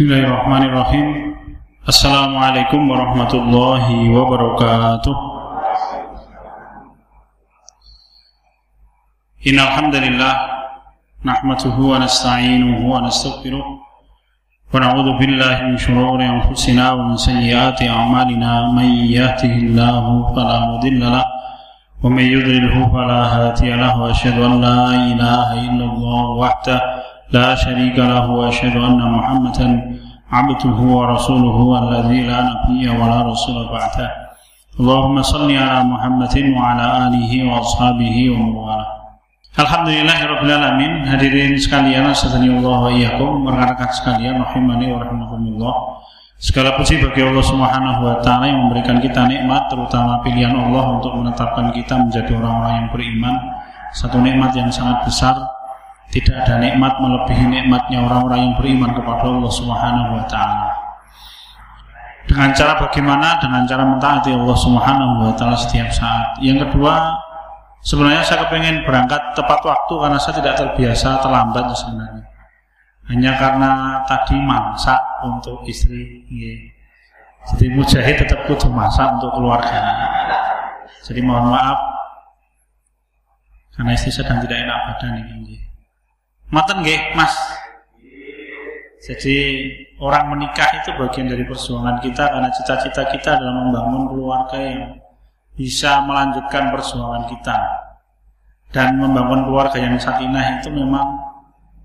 بسم الله الرحمن الرحيم السلام عليكم ورحمة الله وبركاته إن الحمد لله نحمده ونستعينه ونستغفره ونعوذ بالله من شرور أنفسنا ومن سيئات أعمالنا من يهده الله فلا مضل له ومن يضلله فلا هادي له وأشهد أن لا إله إلا الله وحده لا شريك له وأشهد أن محمدا عبده ورسوله الذي لا نبي ولا رسول بعده اللهم صل على محمد وعلى آله وأصحابه ومن والاه Alhamdulillahirrahmanirrahim Hadirin sekalian Astagfirullah wa iyyakum Rekan-rekan sekalian Rahimani wa rahmatullah Segala puji bagi Allah Subhanahu wa taala yang memberikan kita nikmat terutama pilihan Allah untuk menetapkan kita menjadi orang-orang yang beriman. Satu nikmat yang sangat besar tidak ada nikmat melebihi nikmatnya orang-orang yang beriman kepada Allah Subhanahu wa taala. Dengan cara bagaimana? Dengan cara mentaati Allah Subhanahu wa taala setiap saat. Yang kedua, sebenarnya saya kepengen berangkat tepat waktu karena saya tidak terbiasa terlambat sebenarnya. Hanya karena tadi masak untuk istri. Jadi mujahid tetap kudu masak untuk keluarga. Jadi mohon maaf karena istri sedang tidak enak badan ini. Maten nggih, Mas. Jadi orang menikah itu bagian dari perjuangan kita karena cita-cita kita adalah membangun keluarga yang bisa melanjutkan perjuangan kita. Dan membangun keluarga yang sakinah itu memang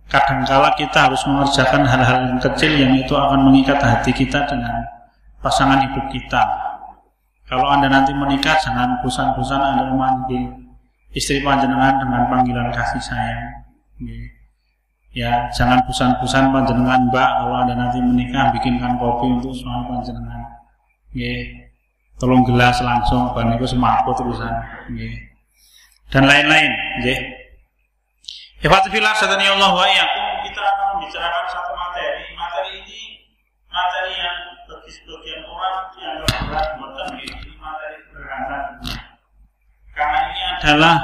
kadangkala kita harus mengerjakan hal-hal yang kecil yang itu akan mengikat hati kita dengan pasangan hidup kita. Kalau Anda nanti menikah jangan bosan-bosan Anda memanggil istri panjenengan dengan panggilan kasih sayang. Ya, jangan busan-busan panjenengan Mbak kalau Anda nanti menikah bikinkan kopi untuk suami panjenengan. Nggih. Tolong gelas langsung ban niku semaput terusan. Nggih. Dan lain-lain, nggih. Ikhwatifillah sadani Allah wa kita akan membicarakan satu materi. Materi ini materi yang bagi sebagian orang dianggap berat, bukan materi sederhana. Karena ini adalah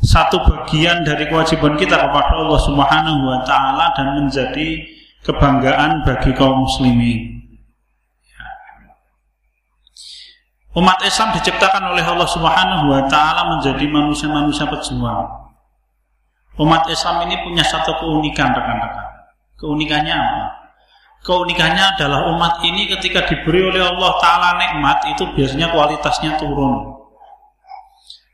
satu bagian dari kewajiban kita kepada Allah Subhanahu wa taala dan menjadi kebanggaan bagi kaum muslimin. Umat Islam diciptakan oleh Allah Subhanahu wa taala menjadi manusia-manusia pejuang. Umat Islam ini punya satu keunikan rekan-rekan. Keunikannya apa? Keunikannya adalah umat ini ketika diberi oleh Allah taala nikmat itu biasanya kualitasnya turun.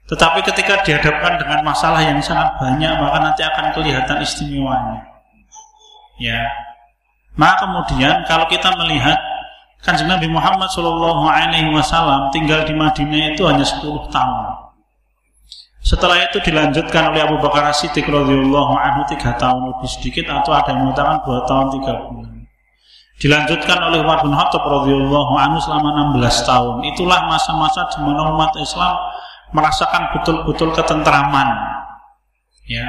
Tetapi ketika dihadapkan dengan masalah yang sangat banyak, maka nanti akan kelihatan istimewanya. Ya. Maka kemudian kalau kita melihat kan Nabi Muhammad Shallallahu Alaihi Wasallam tinggal di Madinah itu hanya 10 tahun. Setelah itu dilanjutkan oleh Abu Bakar Siddiq radhiyallahu anhu tiga tahun lebih sedikit atau ada yang mengatakan dua tahun tiga bulan. Dilanjutkan oleh Umar bin Khattab radhiyallahu anhu selama 16 tahun. Itulah masa-masa di mana umat Islam merasakan betul-betul ketentraman. Ya.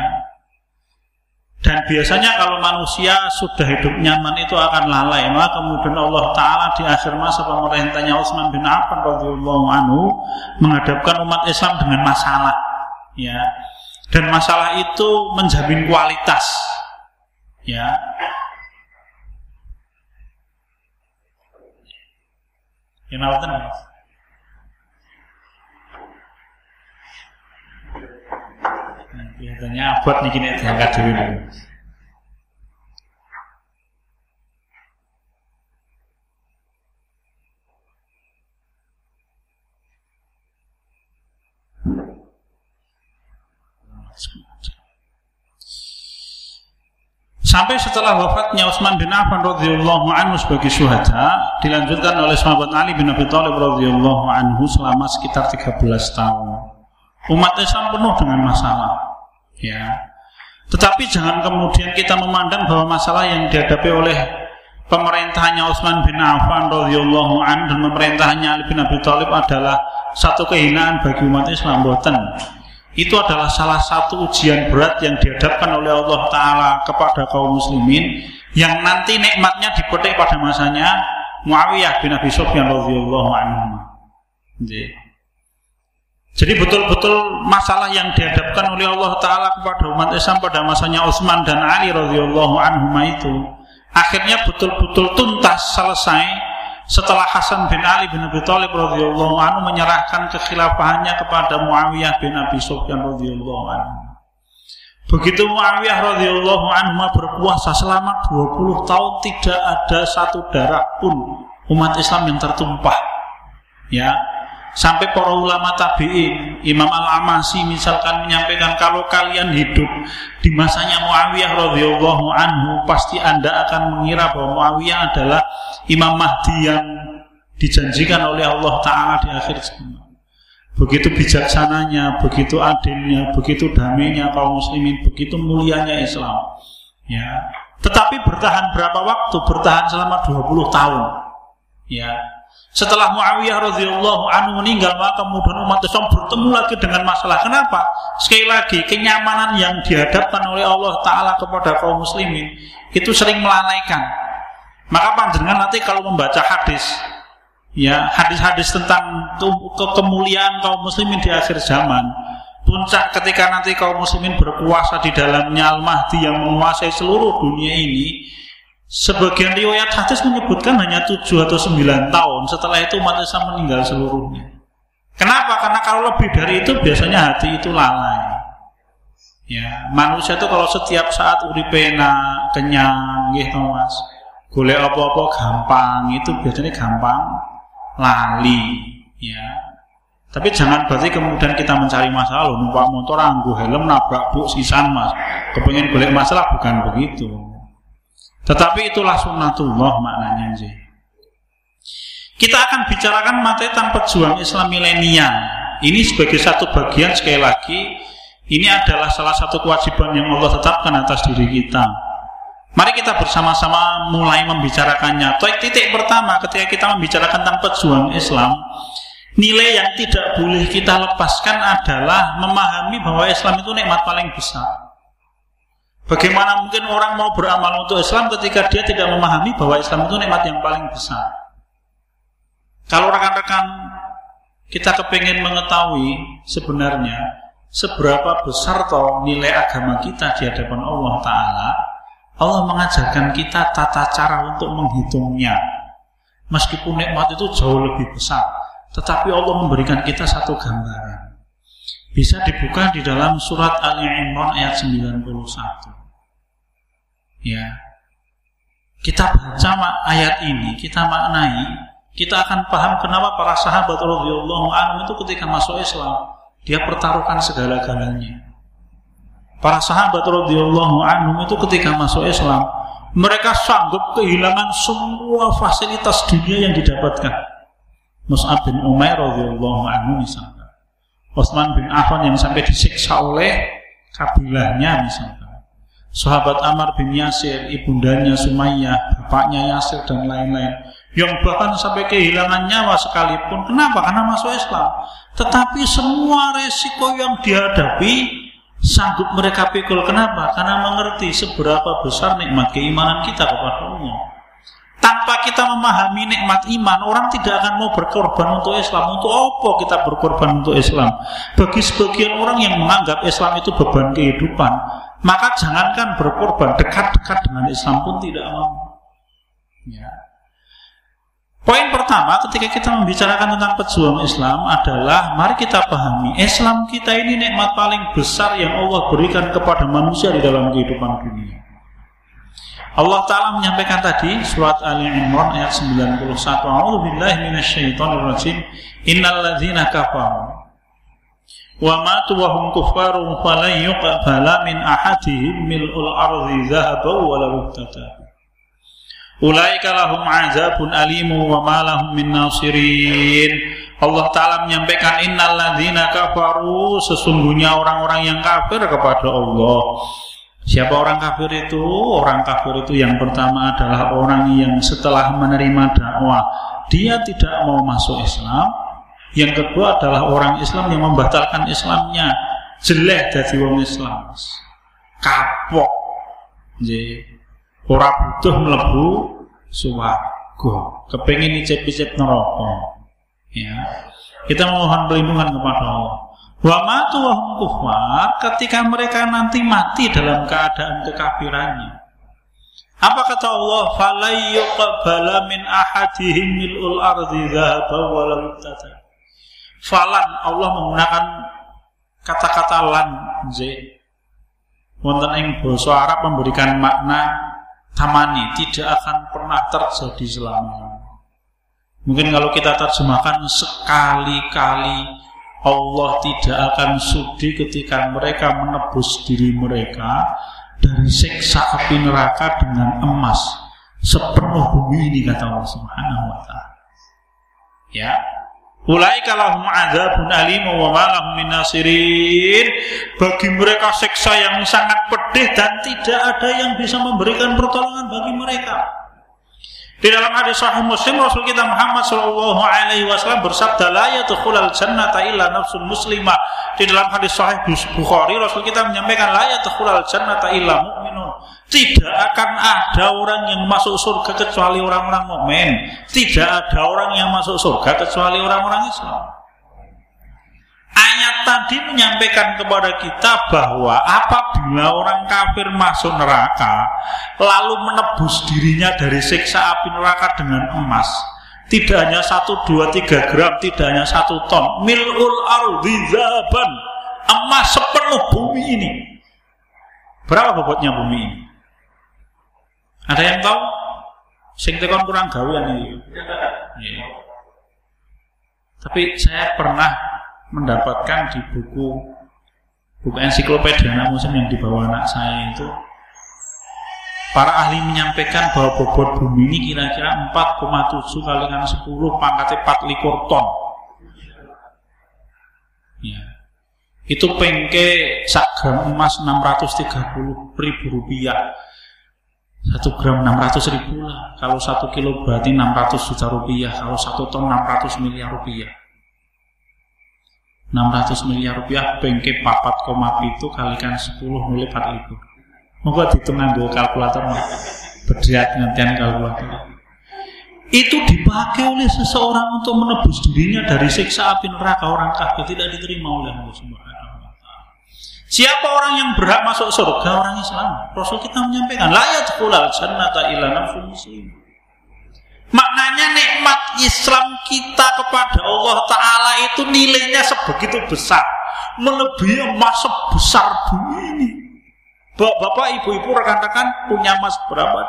Dan biasanya kalau manusia sudah hidup nyaman itu akan lalai. Maka kemudian Allah Ta'ala di akhir masa pemerintahnya Utsman bin Affan radhiyallahu anhu menghadapkan umat Islam dengan masalah. Ya. Dan masalah itu menjamin kualitas. Ya. Ya, Biasanya abot nih kini diangkat dulu nih. Sampai setelah wafatnya Utsman bin Affan radhiyallahu anhu sebagai syuhada, dilanjutkan oleh sahabat Ali bin Abi Thalib radhiyallahu anhu selama sekitar 13 tahun. Umat Islam penuh dengan masalah ya. Tetapi jangan kemudian kita memandang bahwa masalah yang dihadapi oleh pemerintahnya Utsman bin Affan radhiyallahu an dan pemerintahnya Ali bin Abi Thalib adalah satu kehinaan bagi umat Islam boten itu adalah salah satu ujian berat yang dihadapkan oleh Allah Ta'ala kepada kaum muslimin yang nanti nikmatnya dipetik pada masanya Muawiyah bin Abi Sufyan radhiyallahu anhu. Jadi betul-betul masalah yang dihadapkan oleh Allah Ta'ala kepada umat Islam pada masanya Utsman dan Ali radhiyallahu anhu itu akhirnya betul-betul tuntas selesai setelah Hasan bin Ali bin Abi Thalib radhiyallahu anhu menyerahkan kekhilafahannya kepada Muawiyah bin Abi Sufyan radhiyallahu anhu. Begitu Muawiyah radhiyallahu anhu berpuasa selama 20 tahun tidak ada satu darah pun umat Islam yang tertumpah. Ya, sampai para ulama tabi'in Imam Al-Amasi misalkan menyampaikan kalau kalian hidup di masanya Muawiyah radhiyallahu anhu pasti Anda akan mengira bahwa Muawiyah adalah Imam Mahdi yang dijanjikan oleh Allah taala di akhir zaman. Begitu bijaksananya, begitu adilnya, begitu damainya kaum muslimin, begitu mulianya Islam. Ya. Tetapi bertahan berapa waktu? Bertahan selama 20 tahun. Ya, setelah Muawiyah radhiyallahu anhu meninggal, maka kemudian umat Islam bertemu lagi dengan masalah. Kenapa? Sekali lagi, kenyamanan yang dihadapkan oleh Allah Taala kepada kaum muslimin itu sering melalaikan. Maka panjenengan nanti kalau membaca hadis, ya hadis-hadis tentang ke kemuliaan kaum muslimin di akhir zaman, puncak ketika nanti kaum muslimin berkuasa di dalamnya Al-Mahdi yang menguasai seluruh dunia ini, Sebagian riwayat hadis menyebutkan hanya 7 atau 9 tahun setelah itu umat Islam meninggal seluruhnya. Kenapa? Karena kalau lebih dari itu biasanya hati itu lalai. Ya, manusia itu kalau setiap saat uripena, kenyang, gitu Mas. Golek apa-apa gampang, itu biasanya gampang lali, ya. Tapi jangan berarti kemudian kita mencari masalah numpak motor anggu helm nabrak bu sisan mas. Kepengen golek masalah bukan begitu. Tetapi itulah sunnatullah maknanya sih. Kita akan bicarakan matetan pejuang Islam milenial. Ini sebagai satu bagian sekali lagi ini adalah salah satu kewajiban yang Allah tetapkan atas diri kita. Mari kita bersama-sama mulai membicarakannya. Titik pertama ketika kita membicarakan tentang pejuang Islam, nilai yang tidak boleh kita lepaskan adalah memahami bahwa Islam itu nikmat paling besar. Bagaimana mungkin orang mau beramal untuk Islam ketika dia tidak memahami bahwa Islam itu nikmat yang paling besar? Kalau rekan-rekan kita kepingin mengetahui sebenarnya seberapa besar toh nilai agama kita di hadapan Allah Ta'ala, Allah mengajarkan kita tata cara untuk menghitungnya. Meskipun nikmat itu jauh lebih besar, tetapi Allah memberikan kita satu gambaran. Bisa dibuka di dalam surat Ali Imran ayat 91 ya kita baca ayat ini, kita maknai, kita akan paham kenapa para sahabat radhiyallahu anhu itu ketika masuk Islam, dia pertaruhkan segala-galanya. Para sahabat radhiyallahu anhu itu ketika masuk Islam, mereka sanggup kehilangan semua fasilitas dunia yang didapatkan. Mus'ab bin Umair radhiyallahu anhu misalnya. Utsman bin Affan yang sampai disiksa oleh kabilahnya misalnya sahabat Amar bin Yasir, ibundanya Sumayyah, bapaknya Yasir dan lain-lain yang bahkan sampai kehilangan nyawa sekalipun. Kenapa? Karena masuk Islam. Tetapi semua resiko yang dihadapi sanggup mereka pikul. Kenapa? Karena mengerti seberapa besar nikmat keimanan kita kepada Allah. Tanpa kita memahami nikmat iman, orang tidak akan mau berkorban untuk Islam. Untuk apa kita berkorban untuk Islam? Bagi sebagian orang yang menganggap Islam itu beban kehidupan, maka jangankan berkorban dekat-dekat dengan Islam pun tidak mau. Ya. Poin pertama ketika kita membicarakan tentang pejuang Islam adalah mari kita pahami Islam kita ini nikmat paling besar yang Allah berikan kepada manusia di dalam kehidupan dunia. Allah Ta'ala menyampaikan tadi surat Ali Imran ayat 91 A'udzubillahi minasyaitonirrajim Innal ladzina kafaru Allah Ta'ala menyampaikan innal ladzina kafaru sesungguhnya orang-orang yang kafir kepada Allah. Siapa orang kafir itu? Orang kafir itu yang pertama adalah orang yang setelah menerima dakwah dia tidak mau masuk Islam, yang kedua adalah orang Islam yang membatalkan Islamnya. Jelek dari wong Islam. Kapok. Jadi, ora butuh melebu swarga. Kepengin icip-icip neraka. Ya. Kita memohon perlindungan kepada Allah. Wa matu wa kufar ketika mereka nanti mati dalam keadaan kekafirannya. Apa kata Allah? Falai yuqbala min ahadihim mil'ul ardi dhahaba walau Falan Allah menggunakan kata-kata lan z. Wonten ing basa Arab memberikan makna tamani, tidak akan pernah terjadi selama. Mungkin kalau kita terjemahkan sekali-kali Allah tidak akan sudi ketika mereka menebus diri mereka dari siksa api neraka dengan emas sepenuh bumi ini kata Allah Subhanahu wa taala. Ya. Ulaika lahum adzabun alim wa ma min nasirin. Bagi mereka siksa yang sangat pedih dan tidak ada yang bisa memberikan pertolongan bagi mereka. Di dalam hadis Sahih Muslim Rasul kita Muhammad Shallallahu Alaihi Wasallam bersabda la yadkhulul jannata illa nafsun muslimah. Di dalam hadis Sahih Bukhari Rasul kita menyampaikan la yadkhulul jannata illa mu'minun. Tidak akan ada orang yang masuk surga kecuali orang-orang mukmin. Tidak ada orang yang masuk surga kecuali orang-orang Islam. Ayat tadi menyampaikan kepada kita bahwa apabila orang kafir masuk neraka lalu menebus dirinya dari siksa api neraka dengan emas, tidak hanya satu dua tiga gram, tidak hanya satu ton, milul ardi zaban, emas sepenuh bumi ini. Berapa bobotnya bumi ini? Ada yang tahu? Sing kurang gawean ini. Yeah. Tapi saya pernah mendapatkan di buku buku ensiklopedia anak yang dibawa anak saya itu. Para ahli menyampaikan bahwa bobot bumi ini kira-kira 4,7 kali dengan 10 pangkatnya 4 likur ton. Ya. itu pengke sak gram emas 630 ribu rupiah. 1 gram 600 ribu lah. Kalau 1 kilo berarti 600 juta rupiah. Kalau 1 ton 600 miliar rupiah 600 miliar rupiah bengke papat koma itu kalikan 10 milik 4 ribu moga dihitung dua kalkulator berdiat ngantian kalkulator itu dipakai oleh seseorang untuk menebus dirinya dari siksa api neraka orang kafir tidak diterima oleh Allah Subhanahu wa taala. Siapa orang yang berhak masuk surga orang Islam? Rasul kita menyampaikan la yadkhulul jannata illa nafsun muslim. Maknanya nikmat Islam kita kepada Allah Ta'ala itu nilainya sebegitu besar. Melebihi emas sebesar bumi ini. Bapak, ibu-ibu, rekan-rekan punya emas berapa?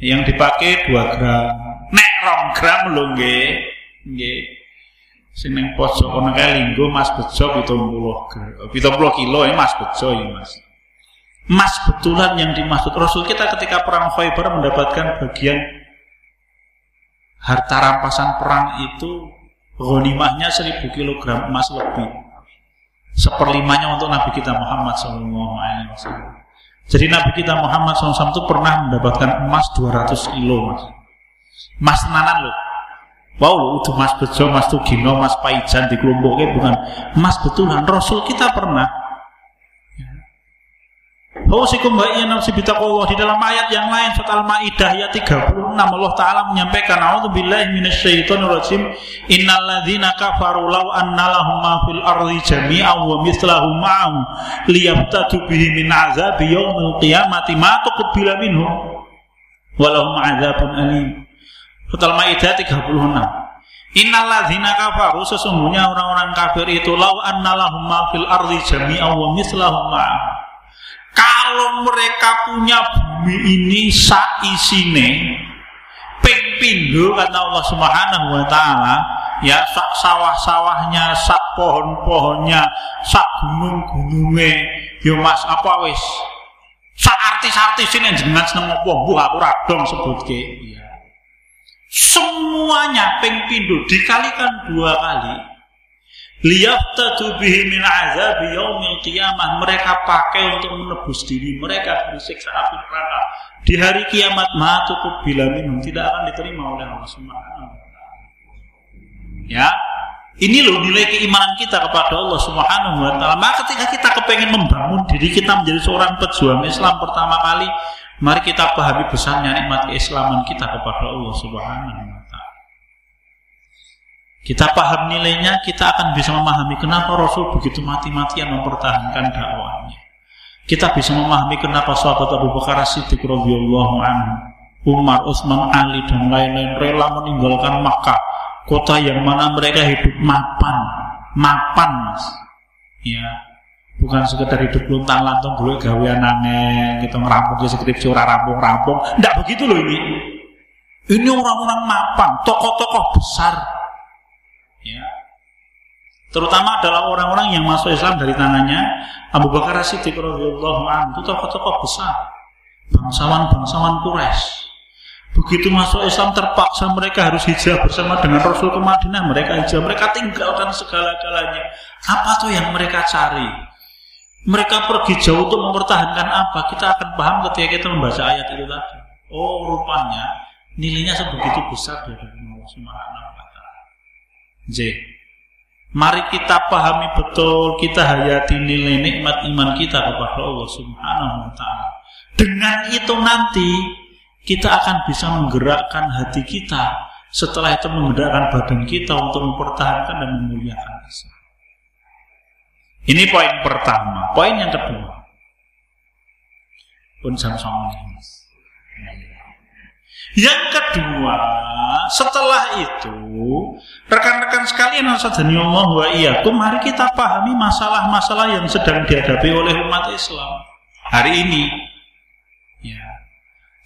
Yang dipakai 2 gram. Nek rong gram lho. Nggih. Sing ning pojok kae linggo Mas Bejo 70 gram. 70 kilo ya Mas Bejo ya Mas. Emas betulan yang dimaksud Rasul kita ketika perang Khaybar mendapatkan bagian harta rampasan perang itu ghanimahnya 1000 kg emas lebih. Seperlimanya untuk Nabi kita Muhammad SAW. Jadi Nabi kita Muhammad SAW itu pernah mendapatkan emas 200 kilo mas. Mas tenanan loh. Wow itu mas bejo, mas tugino, mas paijan di kelompoknya bukan emas betulan. Rasul kita pernah Hausikum wa nafsi bitaqwa di dalam ayat yang lain surat Al-Maidah ayat 36 Allah taala menyampaikan a'udzubillahi minasyaitonir rajim innal ladzina kafaru law anna lahum ma fil ardi jami'an wa mithlahu ma'ahu liyabtadu bihi min azabi yaumil qiyamati ma tuqbila minhum wa lahum adzabun alim. Surat Al-Maidah 36 Innal ladzina kafaru sesungguhnya orang-orang kafir itu law anna lahum ma fil ardi jami'an wa mithlahu kalau mereka punya bumi ini sak isine ping pindho kata Allah Subhanahu wa taala ya sak sawah-sawahnya sak pohon-pohonnya sak gunung-gununge yo Mas apa wis? Sak artis-artis ini jenengan seneng apa? Mbuh aku ra dong sebutke. Ya semuanya ping pindho dikalikan dua kali liyaftatu bihi min azab yaumil qiyamah. Mereka pakai untuk menebus diri mereka dari siksa api neraka. Di hari kiamat ma cukup bila minum. Tidak akan diterima oleh Allah Subhanahu ya? Ini loh nilai keimanan kita kepada Allah Subhanahu wa taala. Maka ketika kita kepengen membangun diri kita menjadi seorang pejuang Islam pertama kali, mari kita pahami besarnya nikmat keislaman kita kepada Allah Subhanahu kita paham nilainya, kita akan bisa memahami kenapa Rasul begitu mati-matian mempertahankan dakwahnya. kita bisa memahami kenapa sahabat Abu Bakar Siddiq radhiyallahu anhu, Umar, Utsman, Ali dan lain-lain rela meninggalkan Makkah, kota yang mana mereka hidup mapan, mapan, Mas. Ya, bukan sekedar hidup luntang lantung dulu gawean aneh kita ngerampung di skripsi ora rampung rampung tidak begitu loh ini ini orang-orang mapan tokoh-tokoh besar ya. Terutama adalah orang-orang yang masuk Islam dari tangannya Abu Bakar Siddiq radhiyallahu anhu tokoh-tokoh besar. Bangsawan-bangsawan Quraisy. Begitu masuk Islam terpaksa mereka harus hijrah bersama dengan Rasul ke Madinah. Mereka hijrah mereka tinggalkan segala-galanya. Apa tuh yang mereka cari? Mereka pergi jauh untuk mempertahankan apa? Kita akan paham ketika kita membaca ayat itu tadi. Oh rupanya nilainya sebegitu besar dari Allah Subhanahu. J. Mari kita pahami betul, kita hayati nilai nikmat iman kita kepada Allah Subhanahu wa taala. Dengan itu nanti kita akan bisa menggerakkan hati kita setelah itu menggerakkan badan kita untuk mempertahankan dan memuliakan Islam. Ini poin pertama. Poin yang kedua. Pun sama-sama. Yang kedua, setelah itu, rekan-rekan sekalian asadani Allah wa iyyakum, mari kita pahami masalah-masalah yang sedang dihadapi oleh umat Islam hari ini. Ya.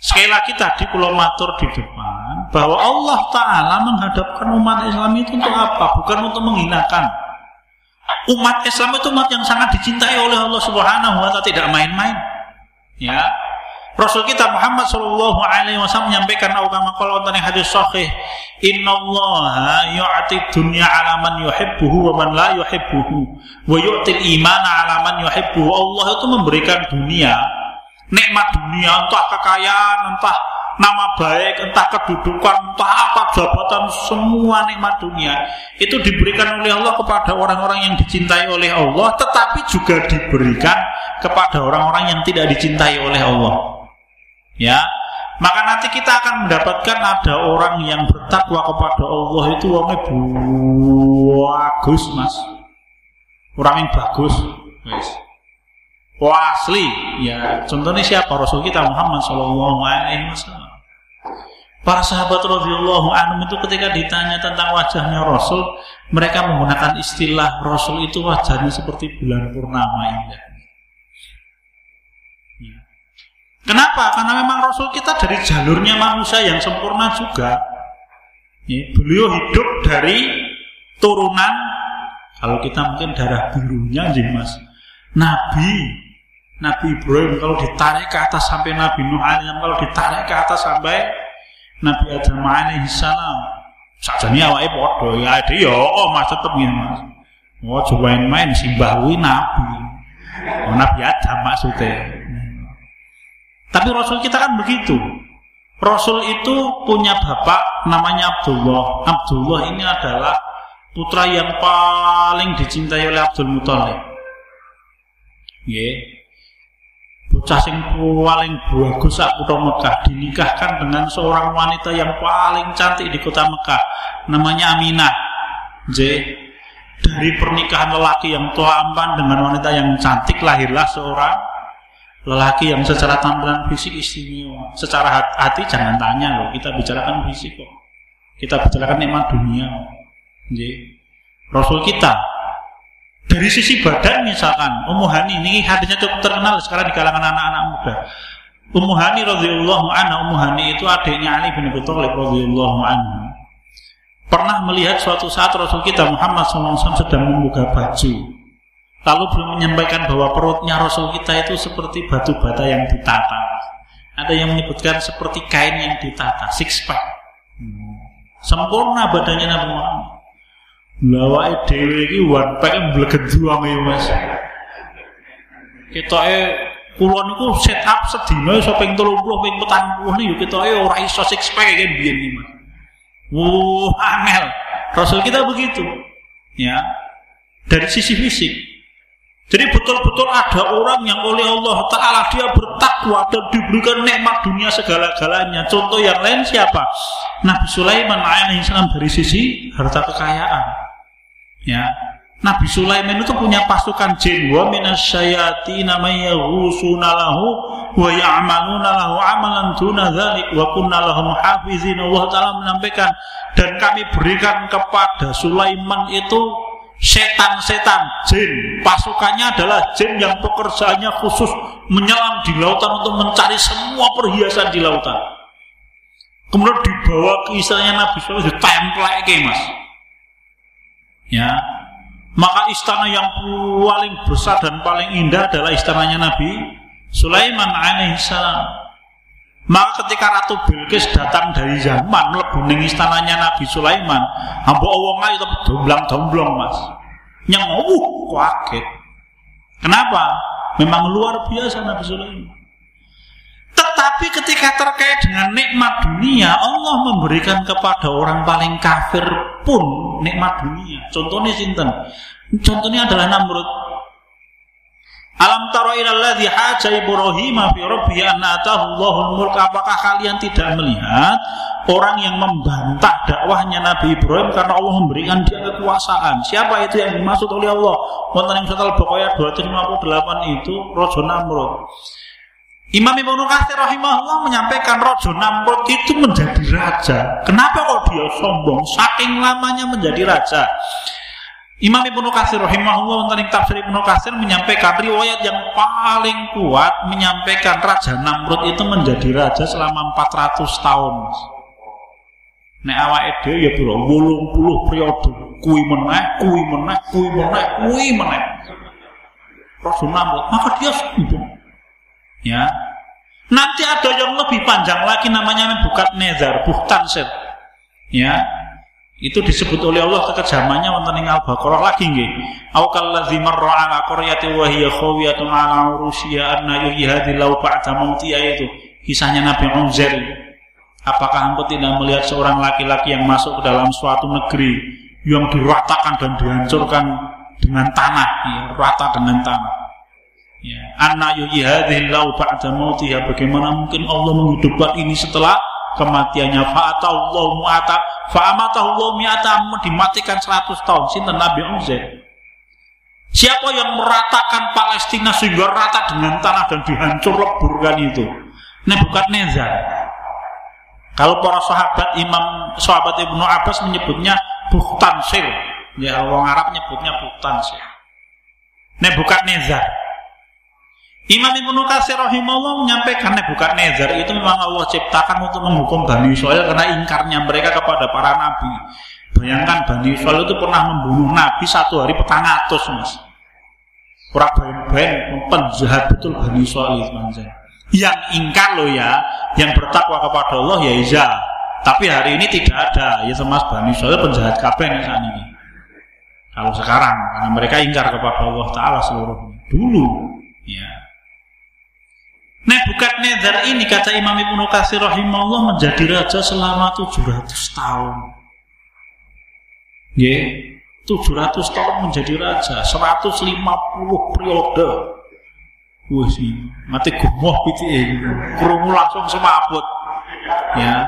Sekali lagi tadi Pulau Matur di depan bahwa Allah Ta'ala menghadapkan umat Islam itu untuk apa? Bukan untuk menghinakan. Umat Islam itu umat yang sangat dicintai oleh Allah Subhanahu wa taala tidak main-main. Ya, Rasul kita Muhammad Shallallahu Alaihi Wasallam menyampaikan awkama kalau tentang hadis sahih Inna Allah yu'ti dunya alaman yuhibbuhu wa man la yuhibbuhu wa yu'til iman alaman yuhibbuhu. Allah itu memberikan dunia nikmat dunia entah kekayaan entah nama baik entah kedudukan entah apa jabatan semua nikmat dunia. Itu diberikan oleh Allah kepada orang-orang yang dicintai oleh Allah tetapi juga diberikan kepada orang-orang yang tidak dicintai oleh Allah ya. Maka nanti kita akan mendapatkan ada orang yang bertakwa kepada Allah itu orangnya bagus mas. Orang yang bagus guys Wah asli. Ya contohnya siapa? Rasul kita Muhammad Shallallahu Alaihi Wasallam. Para sahabat Rasulullah anhum itu ketika ditanya tentang wajahnya Rasul, mereka menggunakan istilah Rasul itu wajahnya seperti bulan purnama indah. Kenapa? Karena memang Rasul kita dari jalurnya manusia yang sempurna juga. Beliau hidup dari turunan kalau kita mungkin darah birunya sih mas. Nabi Nabi Ibrahim kalau ditarik ke atas sampai Nabi Nuh alaihi kalau ditarik ke atas sampai Nabi Adam alaihi salam sajane awake padha. Ya ada ya oh mas tetep ngene mas. Oh coba main simbah Nabi. Oh, Nabi Adam maksudnya tapi Rasul kita kan begitu. Rasul itu punya bapak namanya Abdullah. Abdullah ini adalah putra yang paling dicintai oleh Abdul Muthalib. Yeah. Bocah sing paling bagus sak kota Mekah dinikahkan dengan seorang wanita yang paling cantik di kota Mekah namanya Aminah. J. Dari pernikahan lelaki yang tua ampan dengan wanita yang cantik lahirlah seorang lelaki yang secara tampilan fisik istimewa secara hati jangan tanya loh kita bicarakan fisik kok. Kita bicarakan nikmat dunia. Jadi, Rasul kita dari sisi badan misalkan Ummu Hani ini hadisnya cukup terkenal sekarang di kalangan anak-anak muda. Ummu Hani radhiyallahu anha Ummu Hani itu adiknya Ali bin Abi Thalib radhiyallahu anhu. Pernah melihat suatu saat Rasul kita Muhammad SAW sedang membuka baju Lalu belum menyampaikan bahwa perutnya Rasul kita itu seperti batu bata yang ditata. Ada yang menyebutkan seperti kain yang ditata, six pack. Sempurna badannya Nabi Muhammad. Lawa dhewe iki one pack mbleget juang ya Mas. Ketoke kula niku set up sedina iso ping 30 ping 40 niku ketoke ora iso six pack kan biyen iki Mas. Wuh, angel. Rasul kita begitu. Ya. Dari sisi fisik, jadi betul-betul ada orang yang oleh Allah Ta'ala dia bertakwa dan diberikan nikmat dunia segala-galanya. Contoh yang lain siapa? Nabi Sulaiman alaihissalam dari sisi harta kekayaan. Ya, Nabi Sulaiman itu punya pasukan jin wa minasyayati namanya ghusuna lahu wa ya'maluna lahu amalan duna dzalik wa kunna lahum hafizin Allah taala menyampaikan dan kami berikan kepada Sulaiman itu setan-setan. Jin. Pasukannya adalah jin yang pekerjaannya khusus menyelam di lautan untuk mencari semua perhiasan di lautan. Kemudian dibawa ke istilahnya Nabi Sulaiman ditemplek mas. Ya. Maka istana yang paling besar dan paling indah adalah istananya Nabi Sulaiman alaihissalam. Maka ketika Ratu Bilqis datang dari zaman melebu istananya Nabi Sulaiman, hamba wong ayu tapi domblang-domblong Mas. Yang uh kaget. Kenapa? Memang luar biasa Nabi Sulaiman. Tetapi ketika terkait dengan nikmat dunia, Allah memberikan kepada orang paling kafir pun nikmat dunia. Contohnya sinten? Contohnya adalah Namrud. Alam taro ilalladzi haja Ibrahim fi rabbihi anna atahu Allahul mulk. Apakah kalian tidak melihat orang yang membantah dakwahnya Nabi Ibrahim karena Allah memberikan dia kekuasaan? Siapa itu yang dimaksud oleh Allah? Wonten ing surat Al-Baqarah 258 itu Raja Namrud. Imam Ibnu Katsir rahimahullah menyampaikan Raja Namrud itu menjadi raja. Kenapa kok dia sombong? Saking lamanya menjadi raja. Imam Ibnu Katsir rahimahullah tentang tafsir Ibnu Katsir menyampaikan riwayat yang paling kuat menyampaikan Raja Namrud itu menjadi raja selama 400 tahun. Nek awake dhewe ya piro 80 periode kuwi meneh, kuwi meneh, kuwi meneh, kuwi meneh. Raja Namrud, maka dia sombong. Ya. Nanti ada yang lebih panjang lagi namanya bukan nezar, buhtan. Ya. Itu disebut oleh Allah kekejamannya wonten ing Al-Baqarah lagi nggih. Au kallazi marra ala qaryati wa hiya khawiyatun ala urushiya anna yuhyi lau ba'da mautiha itu. Kisahnya Nabi Uzair. Apakah engkau tidak melihat seorang laki-laki yang masuk ke dalam suatu negeri yang diratakan dan dihancurkan dengan tanah, ya, rata dengan tanah. Ya, anna yuhyi hadhil lau ba'da mautiha bagaimana mungkin Allah menghidupkan ini setelah kematiannya fa'atallahu mu'ata fa'amatahu mi'ata dimatikan 100 tahun sinten Nabi Uzair Siapa yang meratakan Palestina sehingga rata dengan tanah dan dihancur leburkan itu? Nebukadnezar. Kalau para sahabat Imam sahabat Ibnu Abbas menyebutnya Buhtansir. Ya orang Arab menyebutnya Buhtansir. Nebukadnezar. Imam Ibnu Katsir rahimahullah menyampaikan bukan nezar itu memang Allah ciptakan untuk menghukum Bani Israel karena ingkarnya mereka kepada para nabi. Bayangkan Bani Israel itu pernah membunuh nabi satu hari petang atus mas. Kurang bayan-bayan penjahat betul Bani Israel itu Yang ingkar loh ya, yang bertakwa kepada Allah ya iya. Tapi hari ini tidak ada, ya mas Bani Israel penjahat kapan saat ini. Kalau sekarang, karena mereka ingkar kepada Allah Ta'ala seluruhnya. Dulu, ya Nebukadnezar ini kata Imam Ibnu Katsir rahimahullah menjadi raja selama 700 tahun. Ya, 700 tahun menjadi raja, 150 periode. Wah sih, mati gumoh gitu Krungu langsung semaput. Ya.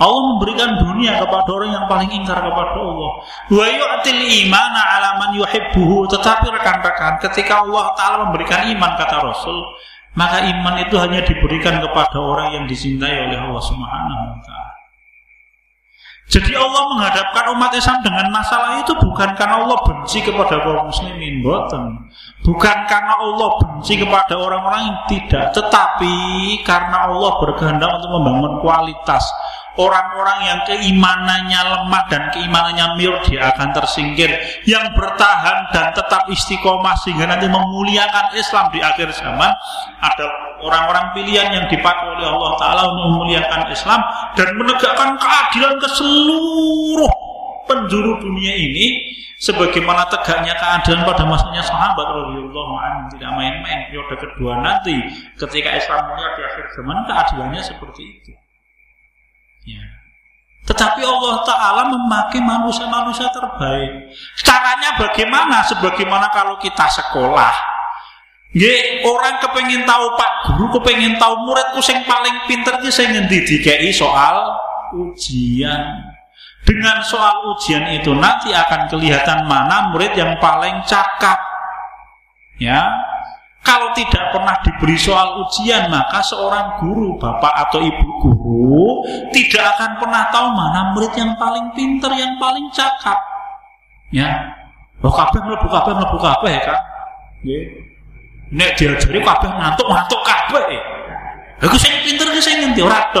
Allah memberikan dunia kepada orang yang paling ingkar kepada Allah. Wa yu'til imana ala man yuhibbuhu. Tetapi rekan-rekan, ketika Allah Ta'ala memberikan iman kata Rasul, maka iman itu hanya diberikan kepada orang yang dicintai oleh Allah Subhanahu wa taala. Jadi Allah menghadapkan umat Islam dengan masalah itu bukan karena Allah benci kepada kaum muslimin, boten. Bukan karena Allah benci kepada orang-orang yang tidak, tetapi karena Allah berkehendak untuk membangun kualitas orang-orang yang keimanannya lemah dan keimanannya mir dia akan tersingkir. Yang bertahan dan tetap istiqomah sehingga nanti memuliakan Islam di akhir zaman ada orang-orang pilihan yang dipakai oleh Allah Ta'ala untuk memuliakan Islam dan menegakkan keadilan ke seluruh penjuru dunia ini sebagaimana tegaknya keadilan pada masanya sahabat anhu. Tidak main-main periode kedua nanti ketika Islam mulia di akhir zaman keadilannya seperti itu Ya. Tetapi Allah Ta'ala memakai manusia-manusia terbaik. Caranya bagaimana? Sebagaimana kalau kita sekolah. Nggih, orang kepengen tahu Pak Guru, kepengen tahu muridku yang paling pinter ki sing ngendi dikei soal ujian. Dengan soal ujian itu nanti akan kelihatan mana murid yang paling cakap. Ya, kalau tidak pernah diberi soal ujian, maka seorang guru, bapak atau ibu guru, tidak akan pernah tahu mana murid yang paling pinter, yang paling cakap. Ya, lo kabeh mlebu kabeh mlebu kabeh ya kan? Nggih. Nek diajari kabeh ngantuk-ngantuk kabeh. Aku sing pinter ki sing ngendi ora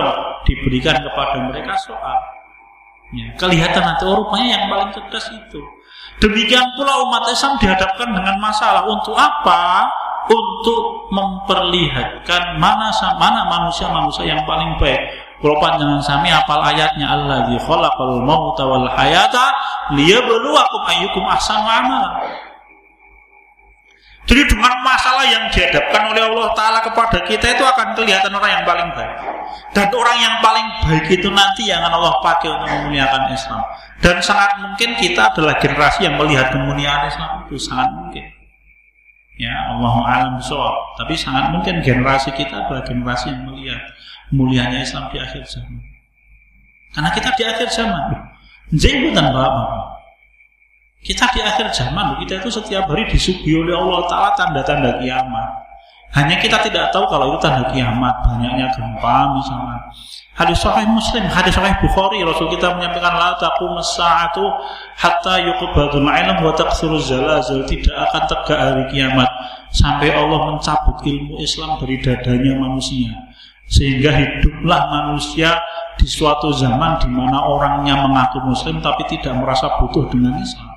diberikan kepada mereka soal. Ya, kelihatan nanti oh, rupanya yang paling cerdas itu. Demikian pula umat Islam dihadapkan dengan masalah untuk apa? Untuk memperlihatkan mana mana manusia-manusia yang paling baik. Kalau jangan sami apal ayatnya Allah di khalaqal mauta wal hayata liyabluwakum ayyukum ahsanu amala. Jadi dengan masalah yang dihadapkan oleh Allah Ta'ala kepada kita itu akan kelihatan orang yang paling baik. Dan orang yang paling baik itu nanti yang akan Allah pakai untuk memuliakan Islam. Dan sangat mungkin kita adalah generasi yang melihat kemuliaan Islam itu sangat mungkin ya Allah alam soal tapi sangat mungkin generasi kita adalah generasi yang melihat mulianya Islam di akhir zaman. Karena kita di akhir zaman dan bapak kita di akhir zaman kita itu setiap hari disuguhi oleh Allah Ta'ala tanda-tanda kiamat hanya kita tidak tahu kalau itu tanda kiamat banyaknya gempa misalnya Hadis sahih Muslim, hadis sahih Bukhari, Rasul kita menyampaikan la taqum as-sa'atu hatta yuqbadul ilm wa taqsuru zalazal. Tidak akan tegak hari kiamat sampai Allah mencabut ilmu Islam dari dadanya manusia. Sehingga hiduplah manusia di suatu zaman di mana orangnya mengaku muslim tapi tidak merasa butuh dengan Islam.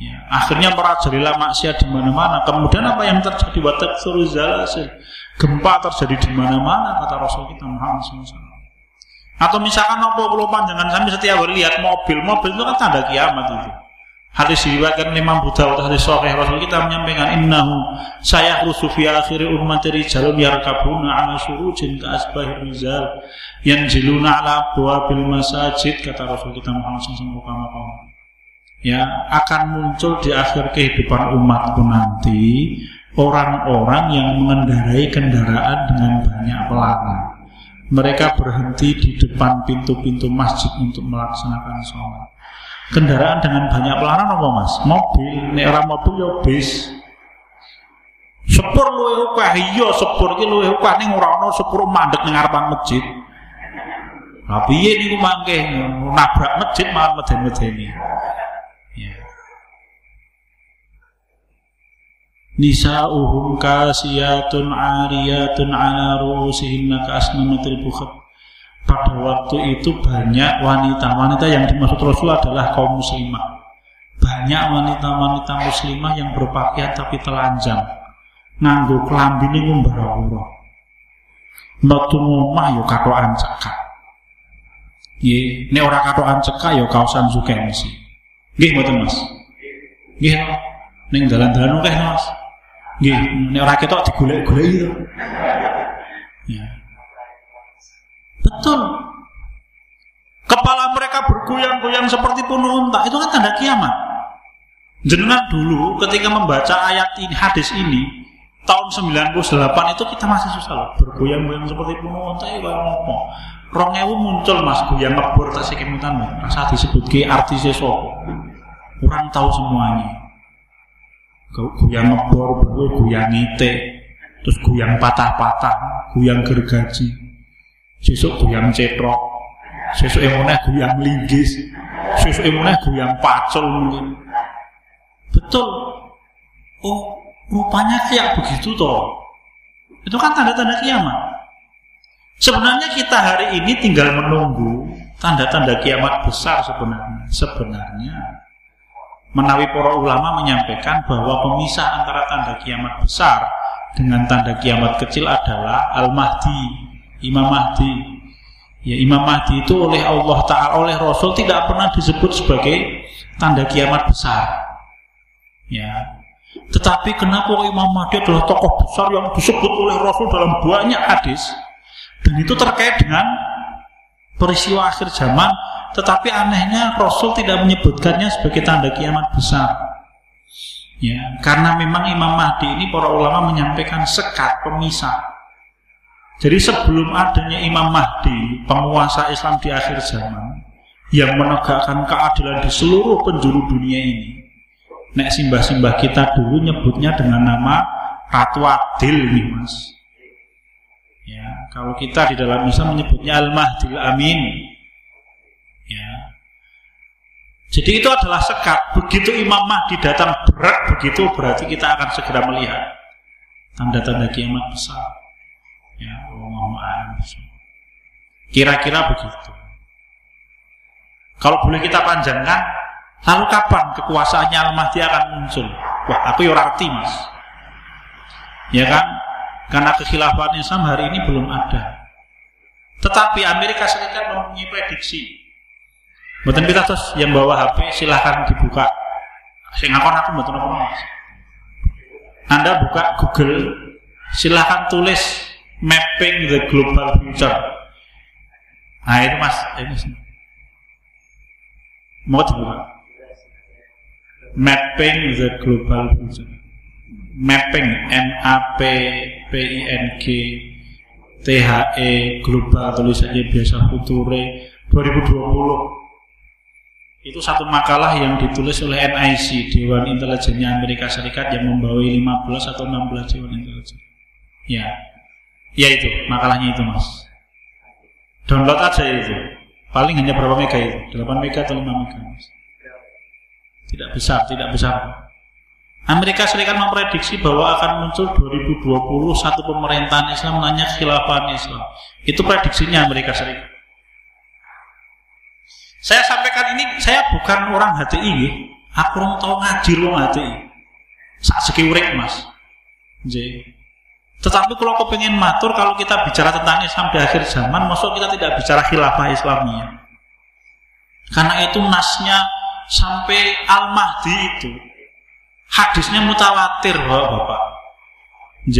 Ya, akhirnya merajarilah maksiat di mana-mana. Kemudian apa yang terjadi? Wa taqsuru zalazal Gempa terjadi di mana-mana kata Rasul kita Muhammad SAW. Atau misalkan nopo kalau panjangan sampai setiap hari lihat mobil, mobil itu kan tanda kiamat itu. Hadis diriwayatkan Imam Dawud hadis sahih Rasul kita menyampaikan innahu saya rusu fi akhir ummati rijalun yarkabuna ala surujin ka asbahir rizal yanziluna ala bil masajid kata Rasul kita Muhammad SAW ya akan muncul di akhir kehidupan umatku nanti orang-orang yang mengendarai kendaraan dengan banyak pelarang. Mereka berhenti di depan pintu-pintu masjid untuk melaksanakan sholat. Kendaraan dengan banyak pelarang apa mas? Mobil, ini orang mobil ya bis. Sepur luwe ukah, iya sepur ki luwe ukah ning sepur mandek ning ngarepan masjid. Lah piye niku nabrak masjid malah meden-medeni. Nisa'uhum kasiyatun ariyatun ala ru'usihinna ka'asnamatil bukhat. Pada waktu itu banyak wanita-wanita yang dimaksud Rasul adalah kaum muslimah. Banyak wanita-wanita muslimah yang berpakaian tapi telanjang. Nganggo kelambine ngumbara-ura metu omah yo katokan cekak. Nggih nek ora katokan cekak yo kaosan zukensi nggih Mas? Nggih ning dalan-dalan akeh Mas Nggih, nek ora ketok digolek-goleki to. Ya. Betul. Kepala mereka bergoyang-goyang seperti penuh unta, itu kan tanda kiamat. Jenengan dulu ketika membaca ayat ini, hadis ini, tahun 98 itu kita masih susah loh. Bergoyang-goyang seperti penuh unta, ya apa? Rongewu muncul mas, goyang ngebor tak sekimutan, rasa disebut ke artis sapa. Kurang tahu semuanya goyang ngebor, goyang ngite, terus goyang patah-patah, goyang gergaji, sesuk goyang cetrok, sesuk emuneh goyang linggis, sesuk emuneh goyang pacul mungkin. Betul. Oh, rupanya kayak begitu toh. Itu kan tanda-tanda kiamat. Sebenarnya kita hari ini tinggal menunggu tanda-tanda kiamat besar sebenarnya. Sebenarnya Menawi para ulama menyampaikan bahwa pemisah antara tanda kiamat besar dengan tanda kiamat kecil adalah Al-Mahdi, Imam Mahdi. Ya, Imam Mahdi itu oleh Allah Ta'ala, oleh Rasul tidak pernah disebut sebagai tanda kiamat besar. Ya. Tetapi kenapa Imam Mahdi adalah tokoh besar yang disebut oleh Rasul dalam banyak hadis dan itu terkait dengan peristiwa akhir zaman tetapi anehnya Rasul tidak menyebutkannya sebagai tanda kiamat besar. Ya, karena memang Imam Mahdi ini para ulama menyampaikan sekat pemisah. Jadi sebelum adanya Imam Mahdi, penguasa Islam di akhir zaman, yang menegakkan keadilan di seluruh penjuru dunia ini. Nek simbah-simbah kita dulu nyebutnya dengan nama Ratu Adil nih mas. Ya, kalau kita di dalam Islam menyebutnya Al-Mahdil Amin. Ya. Jadi itu adalah sekat. Begitu Imam Mahdi datang berat begitu berarti kita akan segera melihat tanda-tanda kiamat besar. Ya, Kira-kira begitu. Kalau boleh kita panjangkan, lalu kapan kekuasaannya Al-Mahdi akan muncul? Wah, aku ya arti mas. Ya kan? Karena kekhilafan Islam hari ini belum ada. Tetapi Amerika Serikat mempunyai prediksi. Kita terus yang bawa HP silahkan dibuka. Sing akon aku betul apa. Anda buka Google, silahkan tulis mapping the global future. Nah itu mas, ini mau dibuka. Mapping the global future mapping M A P P I N G T H E global tulisannya biasa future 2020 itu satu makalah yang ditulis oleh NIC Dewan Intelijennya Amerika Serikat yang membawa 15 atau 16 Dewan Intelijen. Ya. Ya itu makalahnya itu mas. Download aja itu. Paling hanya berapa mega itu? 8 mega atau 5 mega mas? Tidak besar tidak besar. Amerika Serikat memprediksi bahwa akan muncul 2020 satu pemerintahan Islam namanya khilafah Islam. Itu prediksinya Amerika Serikat. Saya sampaikan ini, saya bukan orang HTI, aku orang tahu ngaji lo HTI. Saat segi urek mas. Jadi, tetapi kalau kau pengen matur, kalau kita bicara tentang Islam di akhir zaman, maksud kita tidak bicara khilafah Islamnya. Karena itu nasnya sampai Al-Mahdi itu Hadisnya mutawatir Bapak. J.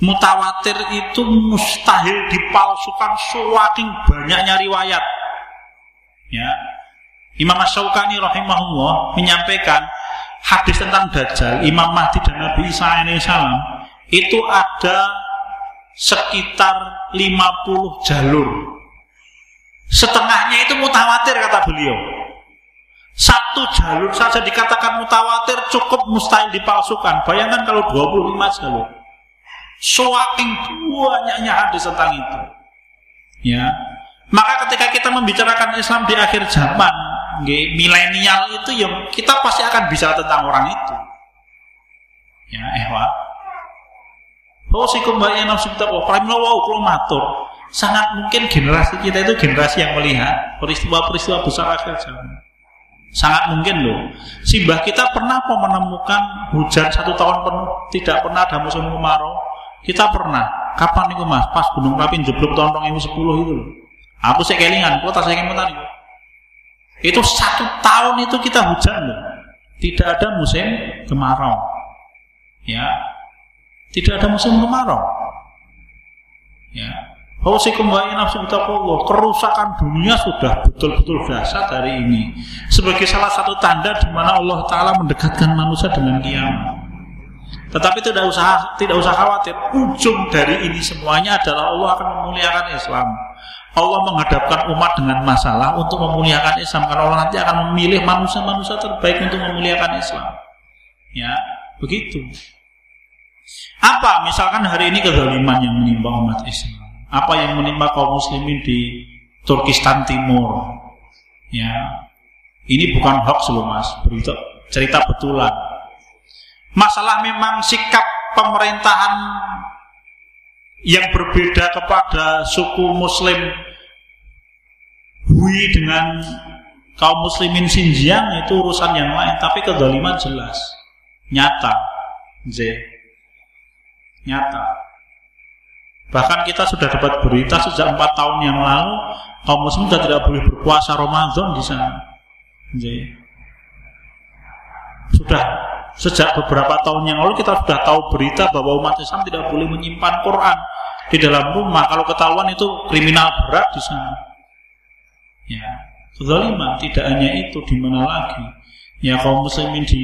Mutawatir itu mustahil dipalsukan saking banyaknya riwayat. Ya. Imam Asy-Syaukani rahimahullah menyampaikan hadis tentang Dajjal, Imam Mahdi dan Nabi Isa alaihissalam itu ada sekitar 50 jalur. Setengahnya itu mutawatir kata beliau. Satu jalur saja dikatakan mutawatir cukup mustahil dipalsukan. Bayangkan kalau 25 jalur. Saking banyaknya hadis tentang itu. Ya. Maka ketika kita membicarakan Islam di akhir zaman, milenial itu yang kita pasti akan bicara tentang orang itu. Ya, ehwa. Pramila wow kalau matur. Sangat mungkin generasi kita itu generasi yang melihat peristiwa-peristiwa besar akhir zaman. Sangat mungkin loh. Simbah kita pernah apa menemukan hujan satu tahun penuh tidak pernah ada musim kemarau. Kita pernah. Kapan nih mas? Pas Gunung Merapi jeblok tahun 2010 itu loh. Aku saya kelingan, kota saya kelingan itu. Satu tahun itu kita hujan loh. Tidak ada musim kemarau. Ya, tidak ada musim kemarau. Ya, Hausikum wa nafsu Allah. Kerusakan dunia sudah betul-betul dahsyat hari ini. Sebagai salah satu tanda di mana Allah Taala mendekatkan manusia dengan kiamat. Tetapi tidak usah tidak usah khawatir. Ujung dari ini semuanya adalah Allah akan memuliakan Islam. Allah menghadapkan umat dengan masalah untuk memuliakan Islam karena Allah nanti akan memilih manusia-manusia terbaik untuk memuliakan Islam. Ya, begitu. Apa misalkan hari ini kezaliman yang menimpa umat Islam? apa yang menimpa kaum muslimin di Turkistan Timur. Ya. Ini bukan hoax loh Mas, berita cerita betulan. Masalah memang sikap pemerintahan yang berbeda kepada suku muslim Hui dengan kaum muslimin Xinjiang itu urusan yang lain, tapi kedoliman jelas, nyata, Z, nyata. Bahkan kita sudah dapat berita sejak empat tahun yang lalu kaum muslim sudah tidak boleh berpuasa Ramadan di sana. Jadi, sudah sejak beberapa tahun yang lalu kita sudah tahu berita bahwa umat Islam tidak boleh menyimpan Quran di dalam rumah. Kalau ketahuan itu kriminal berat di sana. Ya, kezaliman tidak hanya itu di mana lagi. Ya kaum muslimin di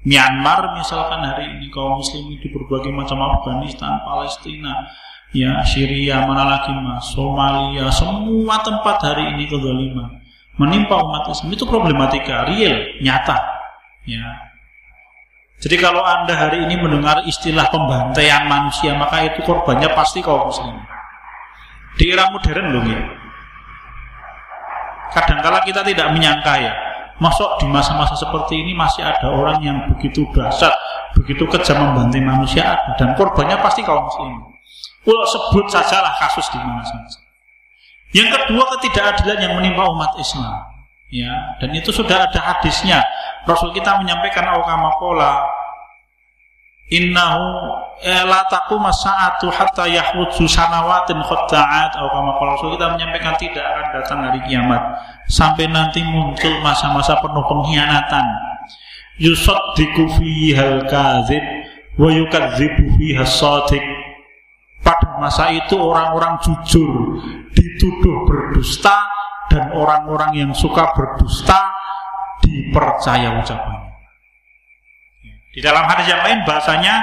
Myanmar misalkan hari ini kaum muslimin di berbagai macam Afghanistan, Palestina ya Syria mana lagi mas Somalia semua tempat hari ini kezaliman menimpa umat Islam itu problematika real nyata ya jadi kalau anda hari ini mendengar istilah pembantaian manusia maka itu korbannya pasti kaum muslim di era modern loh ya kadangkala kita tidak menyangka ya Masuk di masa-masa seperti ini masih ada orang yang begitu dasar, begitu kejam membantai manusia ada dan korbannya pasti kaum muslim. Pulau sebut sajalah kasus di mana saja. Yang kedua ketidakadilan yang menimpa umat Islam. Ya, dan itu sudah ada hadisnya. Rasul kita menyampaikan awkamakola innahu eh, la taqum sa'atu hatta yahudzu sanawatin khadda'at atau kama Rasul kita menyampaikan tidak akan datang hari kiamat sampai nanti muncul masa-masa penuh pengkhianatan. Yusaddiqu fiha al-kadzib wa yukadzibu fiha as-sadiq pada masa itu orang-orang jujur dituduh berdusta dan orang-orang yang suka berdusta dipercaya ucapannya. Di dalam hadis yang lain bahasanya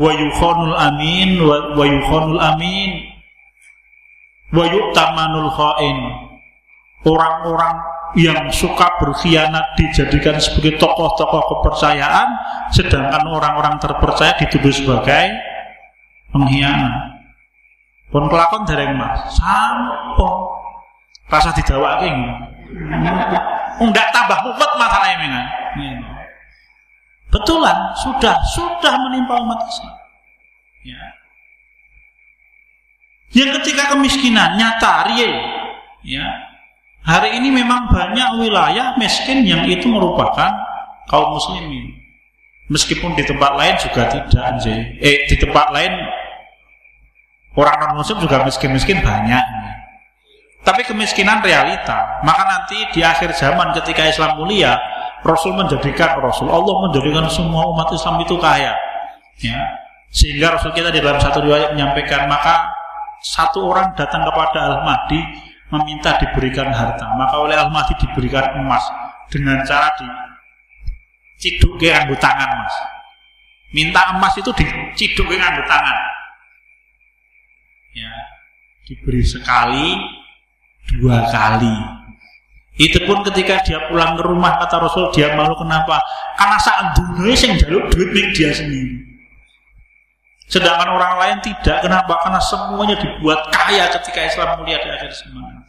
wa yukhonul amin wa yukhonul amin wa yu'tamanul khain. Orang-orang yang suka berkhianat dijadikan sebagai tokoh-tokoh kepercayaan sedangkan orang-orang terpercaya dituduh sebagai pengkhianat pun kelakon dereng mas sampo rasa didawake ndak tambah mumet masalahnya mengan betulan sudah sudah menimpa umat Islam. Ya. Yang ketika kemiskinan nyata real ya. Hari ini memang banyak wilayah miskin yang itu merupakan kaum muslimin. Meskipun di tempat lain juga tidak eh di tempat lain Orang non muslim juga miskin-miskin banyak. Tapi kemiskinan realita. Maka nanti di akhir zaman ketika Islam mulia, Rasul menjadikan Rasul Allah menjadikan semua umat Islam itu kaya. Ya. Sehingga Rasul kita di dalam satu riwayat menyampaikan maka satu orang datang kepada Al-Mahdi meminta diberikan harta. Maka oleh Al-Mahdi diberikan emas dengan cara diciduk ke tangan mas. Minta emas itu diciduk ke tangan ya diberi sekali dua kali. Itu pun ketika dia pulang ke rumah kata Rasul dia malu kenapa? Karena saat dunia yang jaluk duit milik dia sendiri. Sedangkan orang lain tidak. Kenapa? Karena semuanya dibuat kaya ketika Islam mulia di akhir zaman.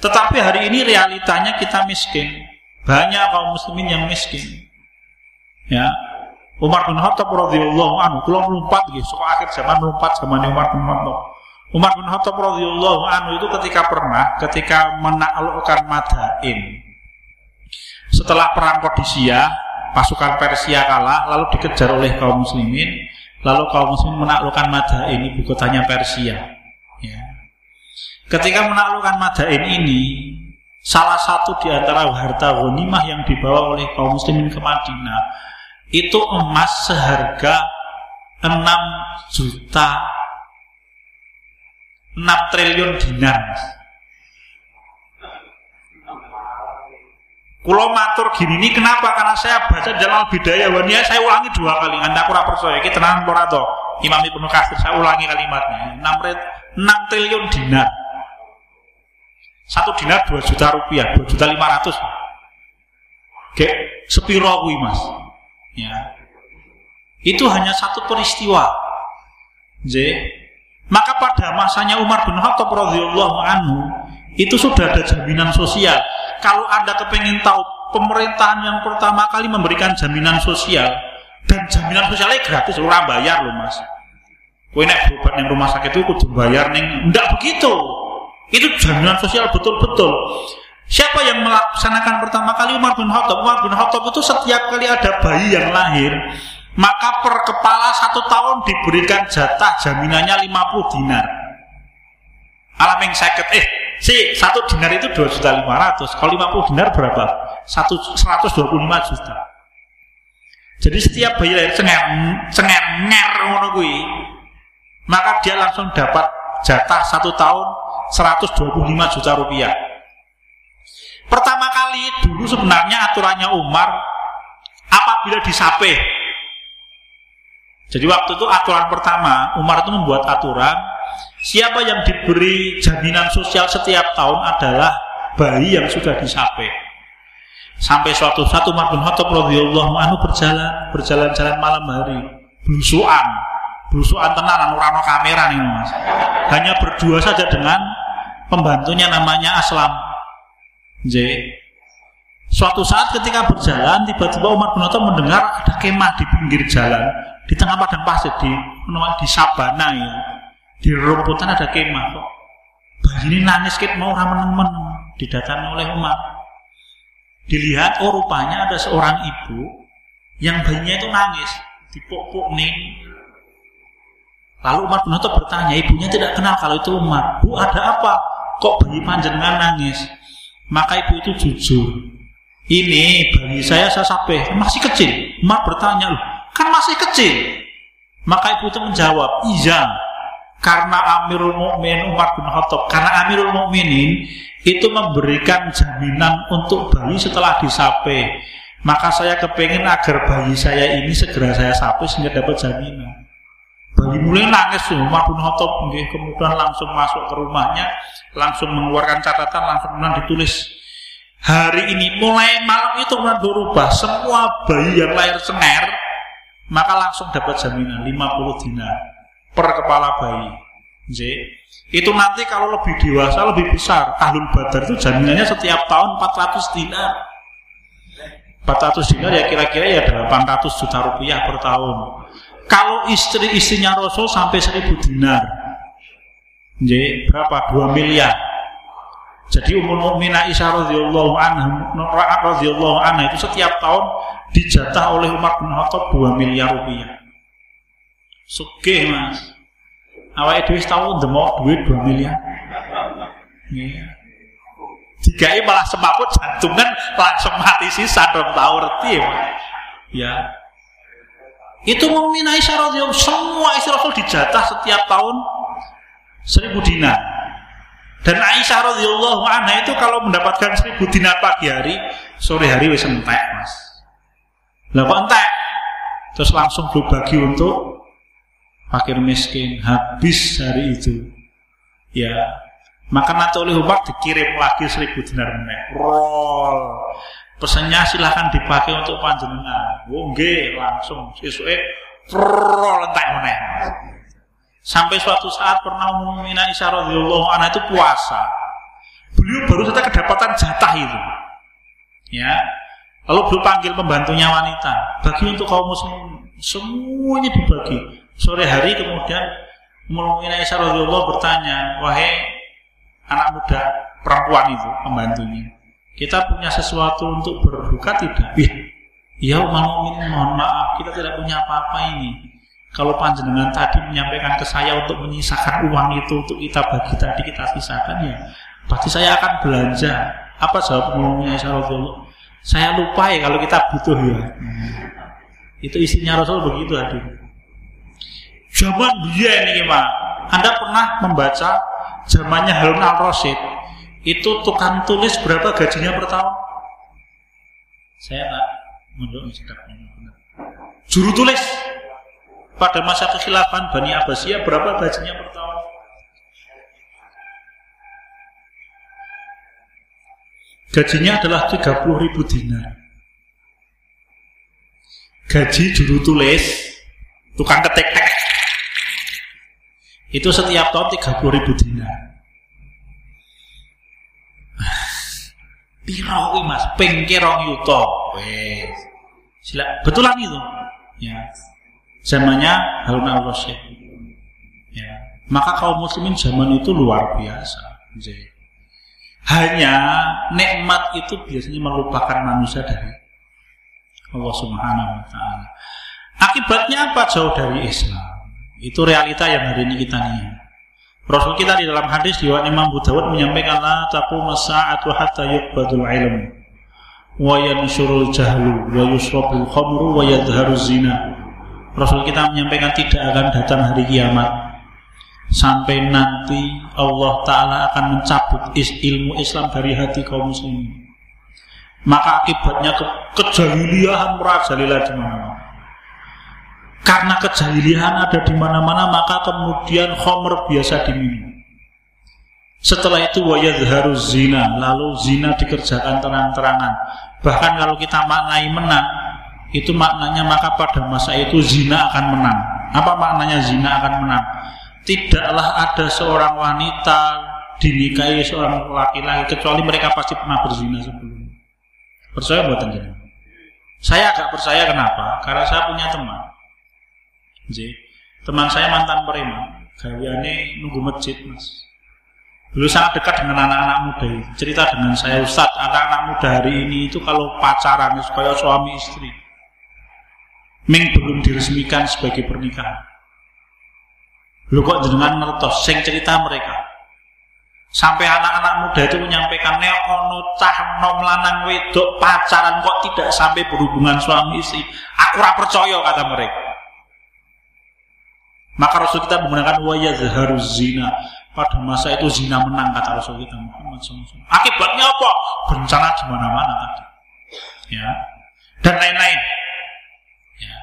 Tetapi hari ini realitanya kita miskin. Banyak kaum muslimin yang miskin. Ya. Umar bin Khattab radhiyallahu anhu kalau melompat gitu. Akhir zaman melompat zaman Umar bin Khattab Umar bin Khattab radhiyallahu anhu itu ketika pernah ketika menaklukkan Madain setelah perang Qadisiyah pasukan Persia kalah lalu dikejar oleh kaum muslimin lalu kaum muslimin menaklukkan Madain ibu kotanya Persia ya. ketika menaklukkan Madain ini salah satu di antara harta ghanimah yang dibawa oleh kaum muslimin ke Madinah itu emas seharga 6 juta 6 triliun dinar. Kulo matur gini ini kenapa? Karena saya baca Jalal Bidayah Wania saya ulangi dua kali. Anda kurang percaya. Kita tenang ora to. Imam Ibnu Katsir saya ulangi kalimatnya. 6, 6 triliun dinar. Satu dinar 2 juta rupiah, 2 juta 500. Oke, sepiro kuwi Mas. Ya. Itu hanya satu peristiwa. J maka pada masanya Umar bin Khattab radhiyallahu anhu itu sudah ada jaminan sosial. Kalau Anda kepengen tahu pemerintahan yang pertama kali memberikan jaminan sosial dan jaminan sosialnya gratis, orang bayar loh mas. Kue nek berobat yang rumah sakit itu kudu bayar neng, ndak begitu. Itu jaminan sosial betul-betul. Siapa yang melaksanakan pertama kali Umar bin Khattab? Umar bin Khattab itu setiap kali ada bayi yang lahir, maka per kepala satu tahun diberikan jatah jaminannya 50 dinar. Alam yang sakit, eh, si satu dinar itu 2 juta 500. Kalau 50 dinar berapa? Satu, 125 juta. Jadi setiap bayi lahir cengar, cengar, nger, maka dia langsung dapat jatah satu tahun 125 juta rupiah. Pertama kali dulu sebenarnya aturannya Umar apabila disape jadi waktu itu aturan pertama Umar itu membuat aturan Siapa yang diberi jaminan sosial setiap tahun adalah bayi yang sudah disape. Sampai suatu satu Umar bin Khattab radhiyallahu anhu berjalan berjalan-jalan malam hari, belusuan, belusuan tenan anu kamera nih Mas. Hanya berdua saja dengan pembantunya namanya Aslam. J. Suatu saat ketika berjalan, tiba-tiba Umar bin Khattab mendengar ada kemah di pinggir jalan, di tengah padang pasir di di sabana ya. Di rumputan ada kemah kok. Ini nangis kit mau ramen-ramen didatangi oleh Umar. Dilihat, oh rupanya ada seorang ibu yang bayinya itu nangis, dipuk-puk nih. Lalu bin Khattab bertanya, ibunya tidak kenal kalau itu Umar. Bu, ada apa? Kok bayi panjenengan nangis? Maka ibu itu jujur. Ini bayi saya saya sampai masih kecil. Umar bertanya, loh, kan masih kecil. Maka ibu itu menjawab, iya, karena Amirul Mukmin Umar bin Khattab. Karena Amirul Mukminin itu memberikan jaminan untuk bayi setelah disape. Maka saya kepengen agar bayi saya ini segera saya sape sehingga dapat jaminan. Bayi mulai nangis Umar bin Khattab kemudian langsung masuk ke rumahnya langsung mengeluarkan catatan langsung kemudian ditulis. Hari ini mulai malam itu kemudian berubah semua bayi yang lahir sener maka langsung dapat jaminan 50 dinar per kepala bayi. J. Itu nanti kalau lebih dewasa, lebih besar, ahlul badar itu jaminannya setiap tahun 400 dinar. 400 dinar ya kira-kira ya 800 juta rupiah per tahun. Kalau istri-istrinya Rasul sampai 1000 dinar. J. Berapa? 2 miliar. Jadi Ummul Mukmin Aisyah radhiyallahu anha radhiyallahu anha itu setiap tahun dijatah oleh Umar bin Khattab 2 miliar rupiah. Sugih Mas. Awake dhewe tau ndemok duit 2 miliar. Iya. Digawe malah semaput jantungan langsung mati sisa dong tahu reti ya. Itu mukmin Aisyah radhiyallahu semua istri Rasul dijatah setiap tahun seribu dinar. Dan Aisyah radhiyallahu anha itu kalau mendapatkan seribu dinar pagi hari, sore hari wis entek, Mas. Lah kok entek? Terus langsung berbagi untuk fakir miskin. Habis hari itu. Ya. Maka nanti oleh Umar dikirim lagi seribu dinar meneh. Roll pesannya silahkan dipakai untuk panjenengan. Oh langsung. Sesuai roll entek meneh. Sampai suatu saat pernah umumnya Aisyah radhiyallahu anha itu puasa. Beliau baru saja kedapatan jatah itu. Ya lalu beliau panggil pembantunya wanita bagi untuk kaum muslim semuanya dibagi Sore hari kemudian Mulmina Aisyah radhiyallahu bertanya, "Wahai anak muda perempuan itu, pembantunya, kita punya sesuatu untuk berbuka tidak?" Iya, Ummul mohon maaf, kita tidak punya apa-apa ini. Kalau panjenengan tadi menyampaikan ke saya untuk menyisakan uang itu untuk kita bagi tadi kita sisakan ya, pasti saya akan belanja. Apa jawab Mulmina Aisyah radhiyallahu? Saya lupa ya kalau kita butuh ya. Itu isinya Rasul begitu hadir. Zaman dia ini Pak. Anda pernah membaca zamannya Harun al-Rasyid itu tukang tulis berapa gajinya per tahun? Saya tak menurut Juru tulis pada masa kekhilafan Bani Abbasiyah berapa gajinya per tahun? Gajinya adalah 30 ribu dinar. Gaji juru tulis, tukang ketik itu setiap tahun 30 ribu dinar. Piro mas, pengkerong yuto. Wes. Sila, betulan itu. Ya. Zamannya Harun al-Rasyid. Ya. Maka kaum muslimin zaman itu luar biasa. Hanya nikmat itu biasanya melupakan manusia dari Allah Subhanahu wa taala. Akibatnya apa? Jauh dari Islam. Itu realita yang hari ini kita nih. Rasul kita di dalam hadis di Imam Abu Dawud menyampaikan la taqum sa'atu hatta yuqbadul ilm wa yanshurul jahlu wa yusrabul khamru wa zina. Rasul kita menyampaikan tidak akan datang hari kiamat sampai nanti Allah Ta'ala akan mencabut ilmu Islam dari hati kaum muslimin maka akibatnya ke kejahiliahan merajalela di mana Karena kejahilian ada di mana-mana maka kemudian homer biasa diminum. Setelah itu harus zina, lalu zina dikerjakan terang-terangan. Bahkan kalau kita maknai menang, itu maknanya maka pada masa itu zina akan menang. Apa maknanya zina akan menang? Tidaklah ada seorang wanita dinikahi seorang laki-laki kecuali mereka pasti pernah berzina sebelumnya. Percaya buatan jenengan? Saya agak percaya kenapa? Karena saya punya teman J. Teman saya mantan preman, gawiane nunggu masjid, Mas. Dulu sangat dekat dengan anak-anak muda. Cerita dengan saya, Ustadz, anak-anak muda hari ini itu kalau pacaran supaya suami istri. Ming belum diresmikan sebagai pernikahan. Lu kok dengan ngertos sing cerita mereka. Sampai anak-anak muda itu menyampaikan nek ono cah nom lanang wedok pacaran kok tidak sampai berhubungan suami istri. Aku ora percaya kata mereka. Maka Rasul kita menggunakan waya zaharuz zina. Pada masa itu zina menang kata Rasul kita Muhammad SAW. Akibatnya apa? Bencana di mana-mana tadi. Ya. Dan lain-lain. Ya.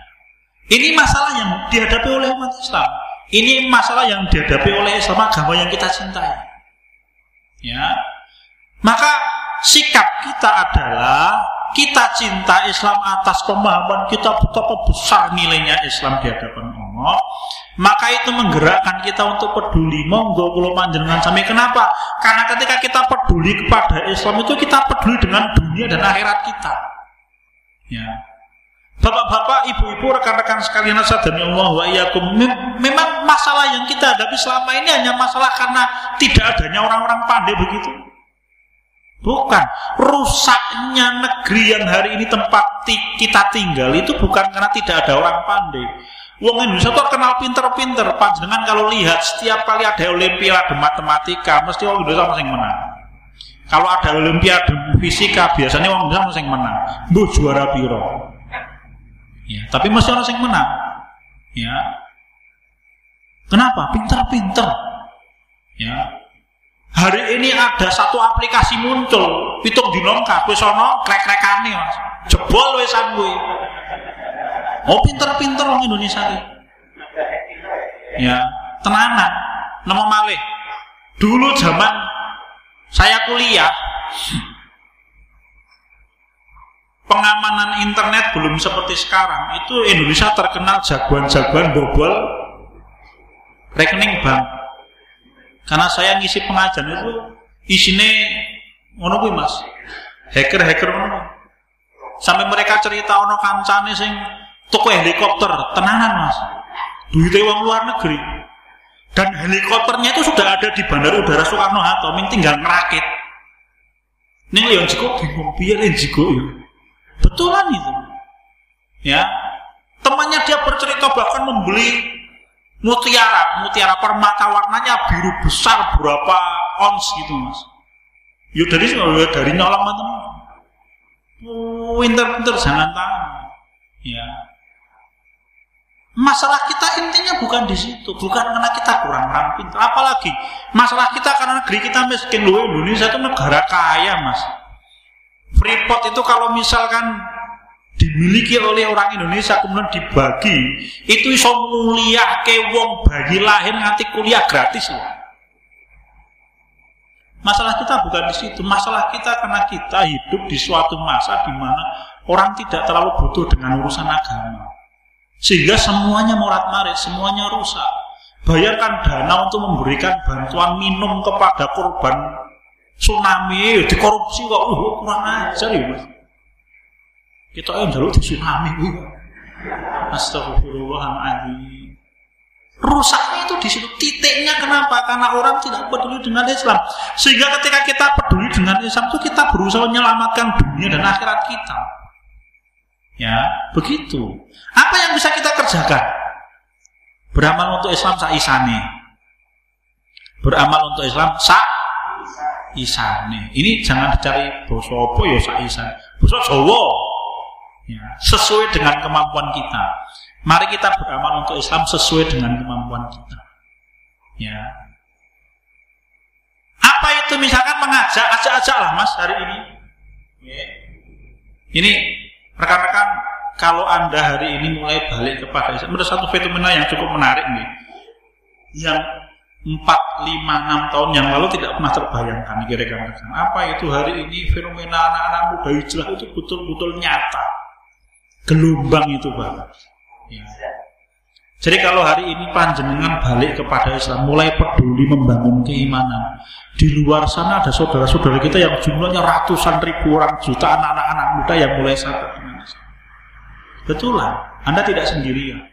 Ini masalah yang dihadapi oleh umat Islam. Ini masalah yang dihadapi oleh Islam agama yang kita cintai. Ya. Maka sikap kita adalah kita cinta Islam atas pemahaman kita betapa besar nilainya Islam di hadapan Allah, maka itu menggerakkan kita untuk peduli. Monggo kalau panjenengan sampai kenapa? Karena ketika kita peduli kepada Islam itu kita peduli dengan dunia dan akhirat kita. Ya. Bapak-bapak, ibu-ibu, rekan-rekan sekalian dan Allah wa iyyakum. Memang masalah yang kita hadapi selama ini hanya masalah karena tidak adanya orang-orang pandai begitu. Bukan. Rusaknya negeri yang hari ini tempat kita tinggal itu bukan karena tidak ada orang pandai. Wong Indonesia tuh kenal pinter-pinter. Panjenengan kalau lihat setiap kali ada olimpiade matematika, mesti orang Indonesia masing menang. Kalau ada olimpiade fisika, biasanya orang Indonesia masing menang. Bu juara piro. Ya, tapi mesti orang yang menang. Ya. Kenapa? Pinter-pinter. Ya, Hari ini ada satu aplikasi muncul, pitung dinong kabeh sono krek-krekane Mas. Jebol wesan kuwi. Oh pinter-pinter orang Indonesia ini. Ya, tenanan. Nama malih. Dulu zaman saya kuliah, pengamanan internet belum seperti sekarang. Itu Indonesia terkenal jagoan-jagoan bobol rekening bank. Karena saya ngisi pengajian itu isinya ngono kuwi Mas. Hacker-hacker ngono. Sampai mereka cerita ono kancane sing toko helikopter, tenanan Mas. Duitnya uang luar negeri. Dan helikopternya itu sudah ada di Bandara Udara Soekarno Hatta, tinggal ngerakit. Ini yang jiko bingung piye yang jiko ya. Betulan itu. Ya. Temannya dia bercerita bahkan membeli mutiara, mutiara permata warnanya biru besar berapa ons gitu mas. Yuk dari dari nyolong teman. Winter-winter jangan tahu. Ya. Masalah kita intinya bukan di situ, bukan karena kita kurang orang pintar. Apalagi masalah kita karena negeri kita miskin loh Indonesia itu negara kaya mas. Freeport itu kalau misalkan dimiliki oleh orang Indonesia kemudian dibagi itu iso mulia ke wong bayi lahir nanti kuliah gratis loh. Masalah kita bukan di situ, masalah kita karena kita hidup di suatu masa di mana orang tidak terlalu butuh dengan urusan agama. Sehingga semuanya morat-marit, semuanya rusak. Bayarkan dana untuk memberikan bantuan minum kepada korban tsunami, dikorupsi kok, uh, kurang ajar ya mas. Kita yang jaluk di tsunami kuwi. Astagfirullahaladzim. Rusaknya itu di situ titiknya kenapa? Karena orang tidak peduli dengan Islam. Sehingga ketika kita peduli dengan Islam itu kita berusaha menyelamatkan dunia dan akhirat kita. Ya, begitu. Apa yang bisa kita kerjakan? Beramal untuk Islam isane. Beramal untuk Islam sa isane. Ini jangan dicari boso apa ya sa isane. Boso Jawa ya, sesuai dengan kemampuan kita. Mari kita beramal untuk Islam sesuai dengan kemampuan kita. Ya. Apa itu misalkan mengajak, ajak-ajak lah mas hari ini. Ya. Ini rekan-rekan kalau anda hari ini mulai balik kepada Islam, ada satu fenomena yang cukup menarik nih, yang 4, 5, 6 tahun yang lalu tidak pernah terbayangkan kira-kira apa itu. Hari ini fenomena anak-anak muda hijrah itu betul-betul nyata. Gelombang itu Pak. Ya. jadi kalau hari ini panjenengan balik kepada Islam mulai peduli membangun keimanan di luar sana ada saudara-saudara kita yang jumlahnya ratusan ribu orang jutaan anak-anak muda yang mulai sadar dengan Islam. Betul lah Anda tidak sendirian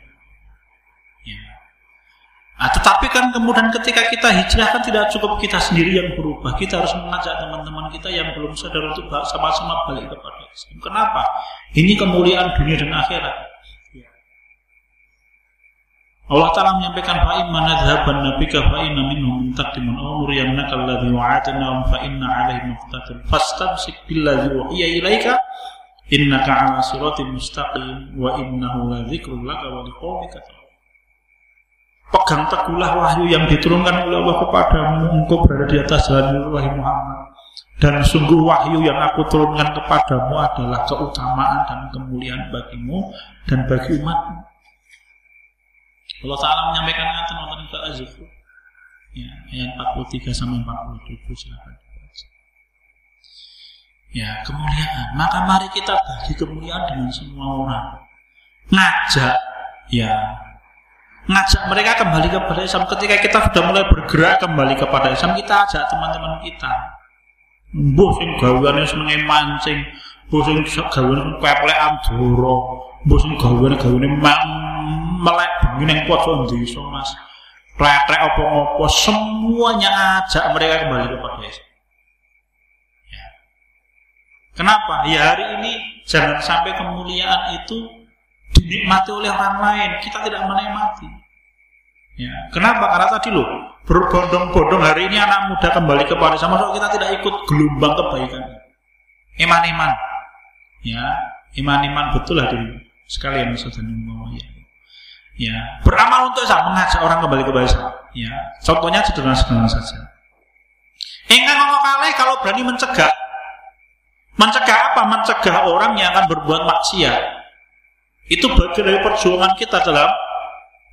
Nah, tetapi kan kemudian ketika kita hijrah kan tidak cukup kita sendiri yang berubah. Kita harus mengajak teman-teman kita yang belum sadar untuk sama-sama balik kepada Islam. Kenapa? Ini kemuliaan dunia dan akhirat. Allah Ta'ala menyampaikan fa'imma nadhaban nabika fa'inna minhum mintaqimun aw nuriyannaka alladhi wa'adnahum fa'inna alaihim muqtatil fastamsik billadhi uhiya ilaika innaka ala siratin mustaqim wa innahu la dzikrun laka wa pegang teguhlah wahyu yang diturunkan oleh Allah kepadamu. Engkau berada di atas jalan wahyu Muhammad. Dan sungguh wahyu yang aku turunkan kepadamu adalah keutamaan dan kemuliaan bagimu dan bagi umatmu. Allah Ta'ala menyampaikan ayat nonton ke ya, ayat 43 sampai 47 silakan ya kemuliaan. Maka mari kita bagi kemuliaan dengan semua orang. Ngajak. Ya ngajak mereka kembali kepada Islam ketika kita sudah mulai bergerak kembali kepada Islam kita ajak teman-teman kita mbuh sing gaweane senenge mancing mbuh sing gaweane keplekan doro mbuh sing gaweane gaweane melek bengi ning pojok desa Mas Rek-rek apa-apa semuanya ajak mereka kembali kepada Islam ya. Kenapa? Ya hari ini jangan sampai kemuliaan itu dinikmati oleh orang lain, kita tidak menikmati. Ya. Kenapa? Karena tadi loh, berbondong-bondong hari ini anak muda kembali kepada sama so kita tidak ikut gelombang kebaikan. Iman-iman. Ya, iman-iman betul lah dulu. Sekalian Ustaz mau ya. Ya, beramal untuk saya mengajak orang kembali kepada saya. Ya, contohnya sederhana-sederhana saja. Enggak ngomong kali kalau berani mencegah. Mencegah apa? Mencegah orang yang akan berbuat maksiat itu bagian dari perjuangan kita dalam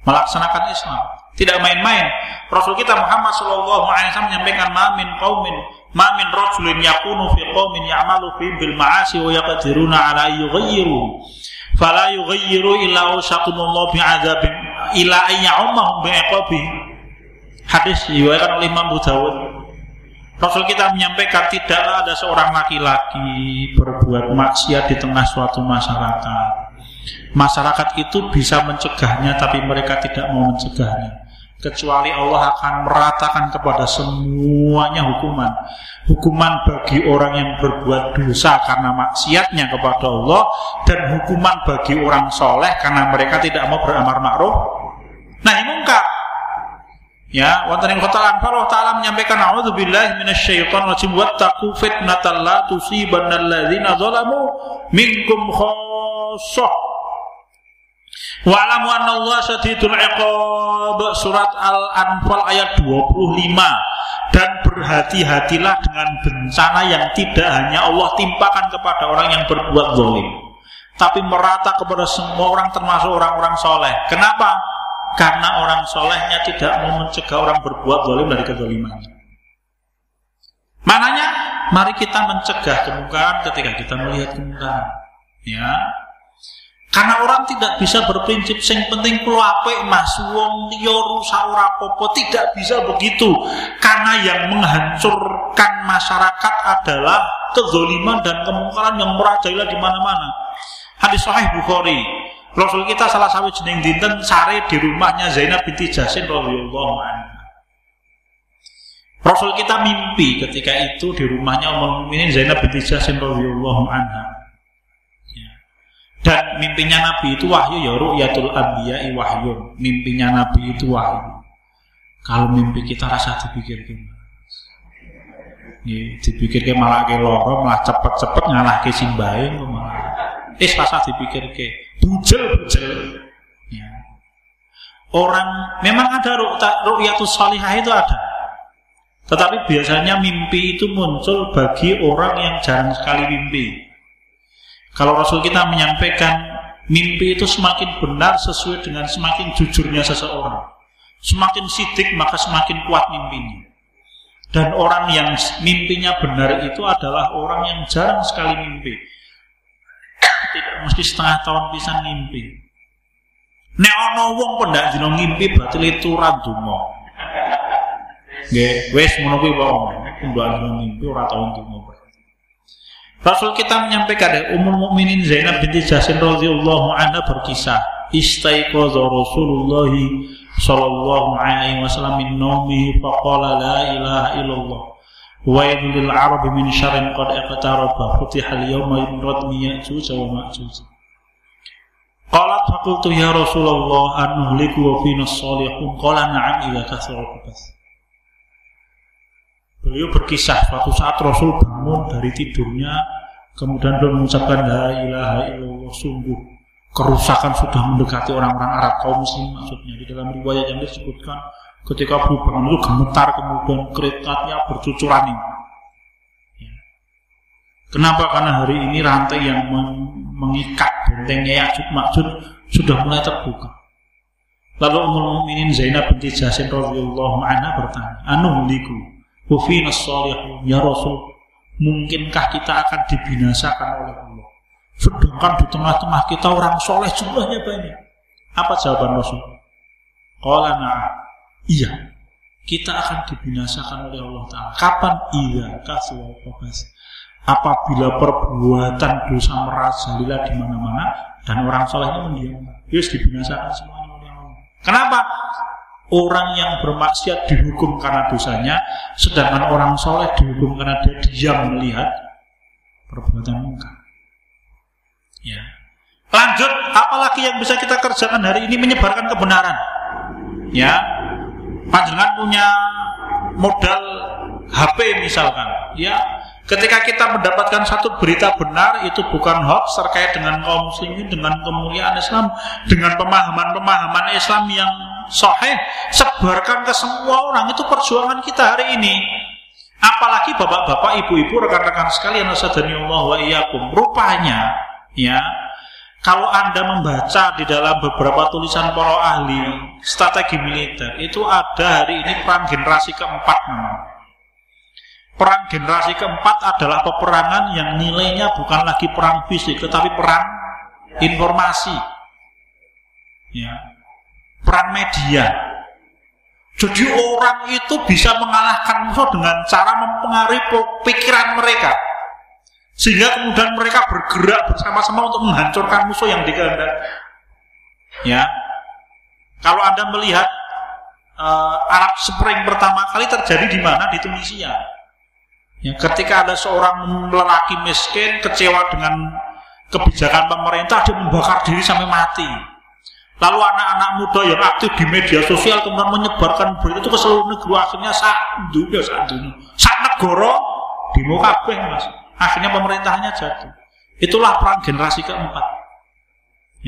melaksanakan Islam. Tidak main-main. Rasul kita Muhammad Shallallahu Alaihi Wasallam menyampaikan mamin kaumin mamin rajulin yakunu fi qaumin ya'malu fi bil ma'asi wa yaqdiruna ala yughayyiru fala yughayyiru illa usakumullah bi'adzabin ila ayya'ummahum bi'iqabi hadis riwayatkan oleh Imam Dawud Rasul kita menyampaikan tidaklah ada seorang laki-laki berbuat maksiat di tengah suatu masyarakat Masyarakat itu bisa mencegahnya tapi mereka tidak mau mencegahnya. Kecuali Allah akan meratakan kepada semuanya hukuman. Hukuman bagi orang yang berbuat dosa karena maksiatnya kepada Allah dan hukuman bagi orang soleh karena mereka tidak mau beramar ma'ruf. Nah, ini mungkar. Ya, wonten ing kota Anfal Ta'ala menyampaikan a'udzubillahi minasyaitonir rajim wattaqu fitnatal la tusibanna zalamu minkum khassah Wa'lamu Allah syadidul iqab surat Al-Anfal ayat 25 dan berhati-hatilah dengan bencana yang tidak hanya Allah timpakan kepada orang yang berbuat zalim tapi merata kepada semua orang termasuk orang-orang soleh. Kenapa? Karena orang solehnya tidak mau mencegah orang berbuat zalim dari kezalimannya. Mananya, mari kita mencegah kemungkaran ketika kita melihat kemungkaran. Ya, karena orang tidak bisa berprinsip sing penting kulo apik Mas wong liya rusak ora apa tidak bisa begitu. Karena yang menghancurkan masyarakat adalah kezoliman dan kemungkaran yang merajalela di mana-mana. Hadis sahih Bukhari. Rasul kita salah satu jeneng dinten sare di rumahnya Zainab binti Jasin radhiyallahu anha. Rasul kita mimpi ketika itu di rumahnya Ummul Mukminin Zainab binti Jasin radhiyallahu anha. Dan mimpinya Nabi itu wahyu ya ru'yatul anbiya'i wahyu. Mimpinya Nabi itu wahyu. Kalau mimpi kita rasa dipikir gimana? Ya, dipikir ke malah ke loro, malah cepet-cepet ngalah ke simbahe malah. Eh rasa dipikir ke bujel-bujel. Ya. Orang memang ada ru'yatul salihah itu ada. Tetapi biasanya mimpi itu muncul bagi orang yang jarang sekali mimpi. Kalau Rasul kita menyampaikan Mimpi itu semakin benar sesuai dengan semakin jujurnya seseorang. Semakin sidik maka semakin kuat mimpinya. Dan orang yang mimpinya benar itu adalah orang yang jarang sekali mimpi. Tidak mesti setengah tahun bisa mimpi. Nek ana wong pendak dina ngimpi berarti itu radonga. Nggih, wis ngono kuwi wong. Pendak dina ngimpi ora tau. Rasul kita menyampaikan ya, Ummul Mukminin Zainab binti Jahsin radhiyallahu anha berkisah, istaiqadha Rasulullah sallallahu alaihi wasallam min naumihi faqala la ilaha illallah wailul lil arabi min syarrin qad iqtaraba futiha al yawma radmi ya'juj wa ma'juj Qalat faqultu ya Rasulullah anuhliku wa fina salihun qala na'am idza kasara Beliau berkisah suatu saat Rasul bangun dari tidurnya kemudian beliau mengucapkan la ilaha illallah sungguh kerusakan sudah mendekati orang-orang Arab kaum muslim maksudnya di dalam riwayat yang disebutkan ketika beliau bangun itu gemetar kemudian keretanya bercucuran ini. Ya. Kenapa? Karena hari ini rantai yang mengikat bentengnya Ya'juj Ma'juj sudah mulai terbuka. Lalu Ummul Mukminin Zainab binti Jasin radhiyallahu anha bertanya, "Anu liku Wafina salihun ya Rasul Mungkinkah kita akan dibinasakan oleh Allah Sedangkan di tengah-tengah kita orang soleh jumlahnya banyak Apa jawaban Rasul? Qala na'am Iya Kita akan dibinasakan oleh Allah Ta'ala Kapan? Iya Kasih Apabila perbuatan dosa merajalela di mana-mana dan orang solehnya mendiam, Yes dibinasakan semuanya oleh Allah. Kenapa? Orang yang bermaksiat dihukum karena dosanya, sedangkan orang soleh dihukum karena dia diam melihat perbuatan mungkar. Ya. Lanjut, apalagi yang bisa kita kerjakan hari ini menyebarkan kebenaran. Ya, panjangan punya modal HP misalkan, ya Ketika kita mendapatkan satu berita benar itu bukan hoax terkait dengan kaum muslimin, dengan kemuliaan Islam, dengan pemahaman-pemahaman Islam yang sahih, sebarkan ke semua orang itu perjuangan kita hari ini. Apalagi bapak-bapak, ibu-ibu, rekan-rekan sekalian, Allah wa iyyakum. Rupanya, ya, kalau Anda membaca di dalam beberapa tulisan para ahli strategi militer, itu ada hari ini perang generasi keempat Perang generasi keempat adalah peperangan yang nilainya bukan lagi perang fisik, tetapi perang informasi. Ya. Perang media. Jadi orang itu bisa mengalahkan musuh dengan cara mempengaruhi pikiran mereka. Sehingga kemudian mereka bergerak bersama-sama untuk menghancurkan musuh yang dikehendaki. Ya. Kalau Anda melihat uh, Arab Spring pertama kali terjadi di mana? Di Tunisia Ya, ketika ada seorang lelaki miskin kecewa dengan kebijakan pemerintah, dia membakar diri sampai mati. Lalu anak-anak muda yang aktif di media sosial kemudian menyebarkan berita itu ke seluruh negeri. Akhirnya saat dunia, saat dunia, saat negara demo kabeh mas. Akhirnya pemerintahnya jatuh. Itulah perang generasi keempat.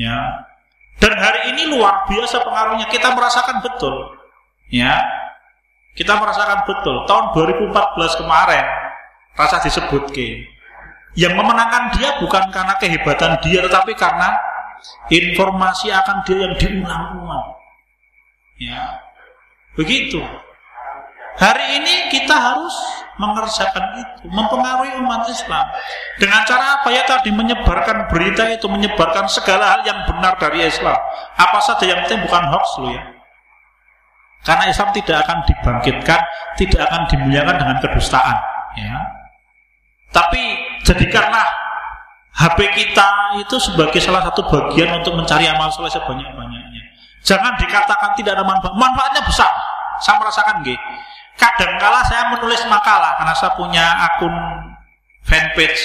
Ya. Dan hari ini luar biasa pengaruhnya. Kita merasakan betul. Ya. Kita merasakan betul. Tahun 2014 kemarin rasa disebut ke. Yang memenangkan dia bukan karena kehebatan dia, tetapi karena informasi akan dia yang diulang-ulang. Ya, begitu. Hari ini kita harus mengerjakan itu, mempengaruhi umat Islam. Dengan cara apa ya tadi menyebarkan berita itu, menyebarkan segala hal yang benar dari Islam. Apa saja yang penting bukan hoax lo ya. Karena Islam tidak akan dibangkitkan, tidak akan dimuliakan dengan kedustaan. Ya, tapi jadikanlah HP kita itu sebagai salah satu bagian untuk mencari amal soleh sebanyak-banyaknya. Jangan dikatakan tidak ada manfaat. Manfaatnya besar. Saya merasakan gini. Kadangkala saya menulis makalah karena saya punya akun fanpage.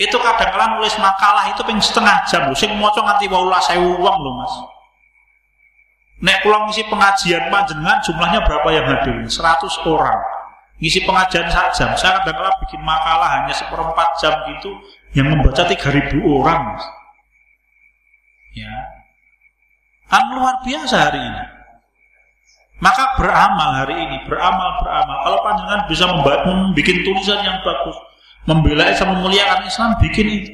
Itu kadangkala nulis makalah itu pengen setengah jam loh. Sing moco nganti saya uang loh mas. Nek pulang isi pengajian panjenengan jumlahnya berapa yang hadir? 100 orang ngisi pengajian saja saya kadang-kadang bikin makalah hanya seperempat jam gitu yang membaca 3000 orang ya kan luar biasa hari ini maka beramal hari ini beramal beramal kalau panjangan bisa membuat tulisan yang bagus membela Islam memuliakan Islam bikin itu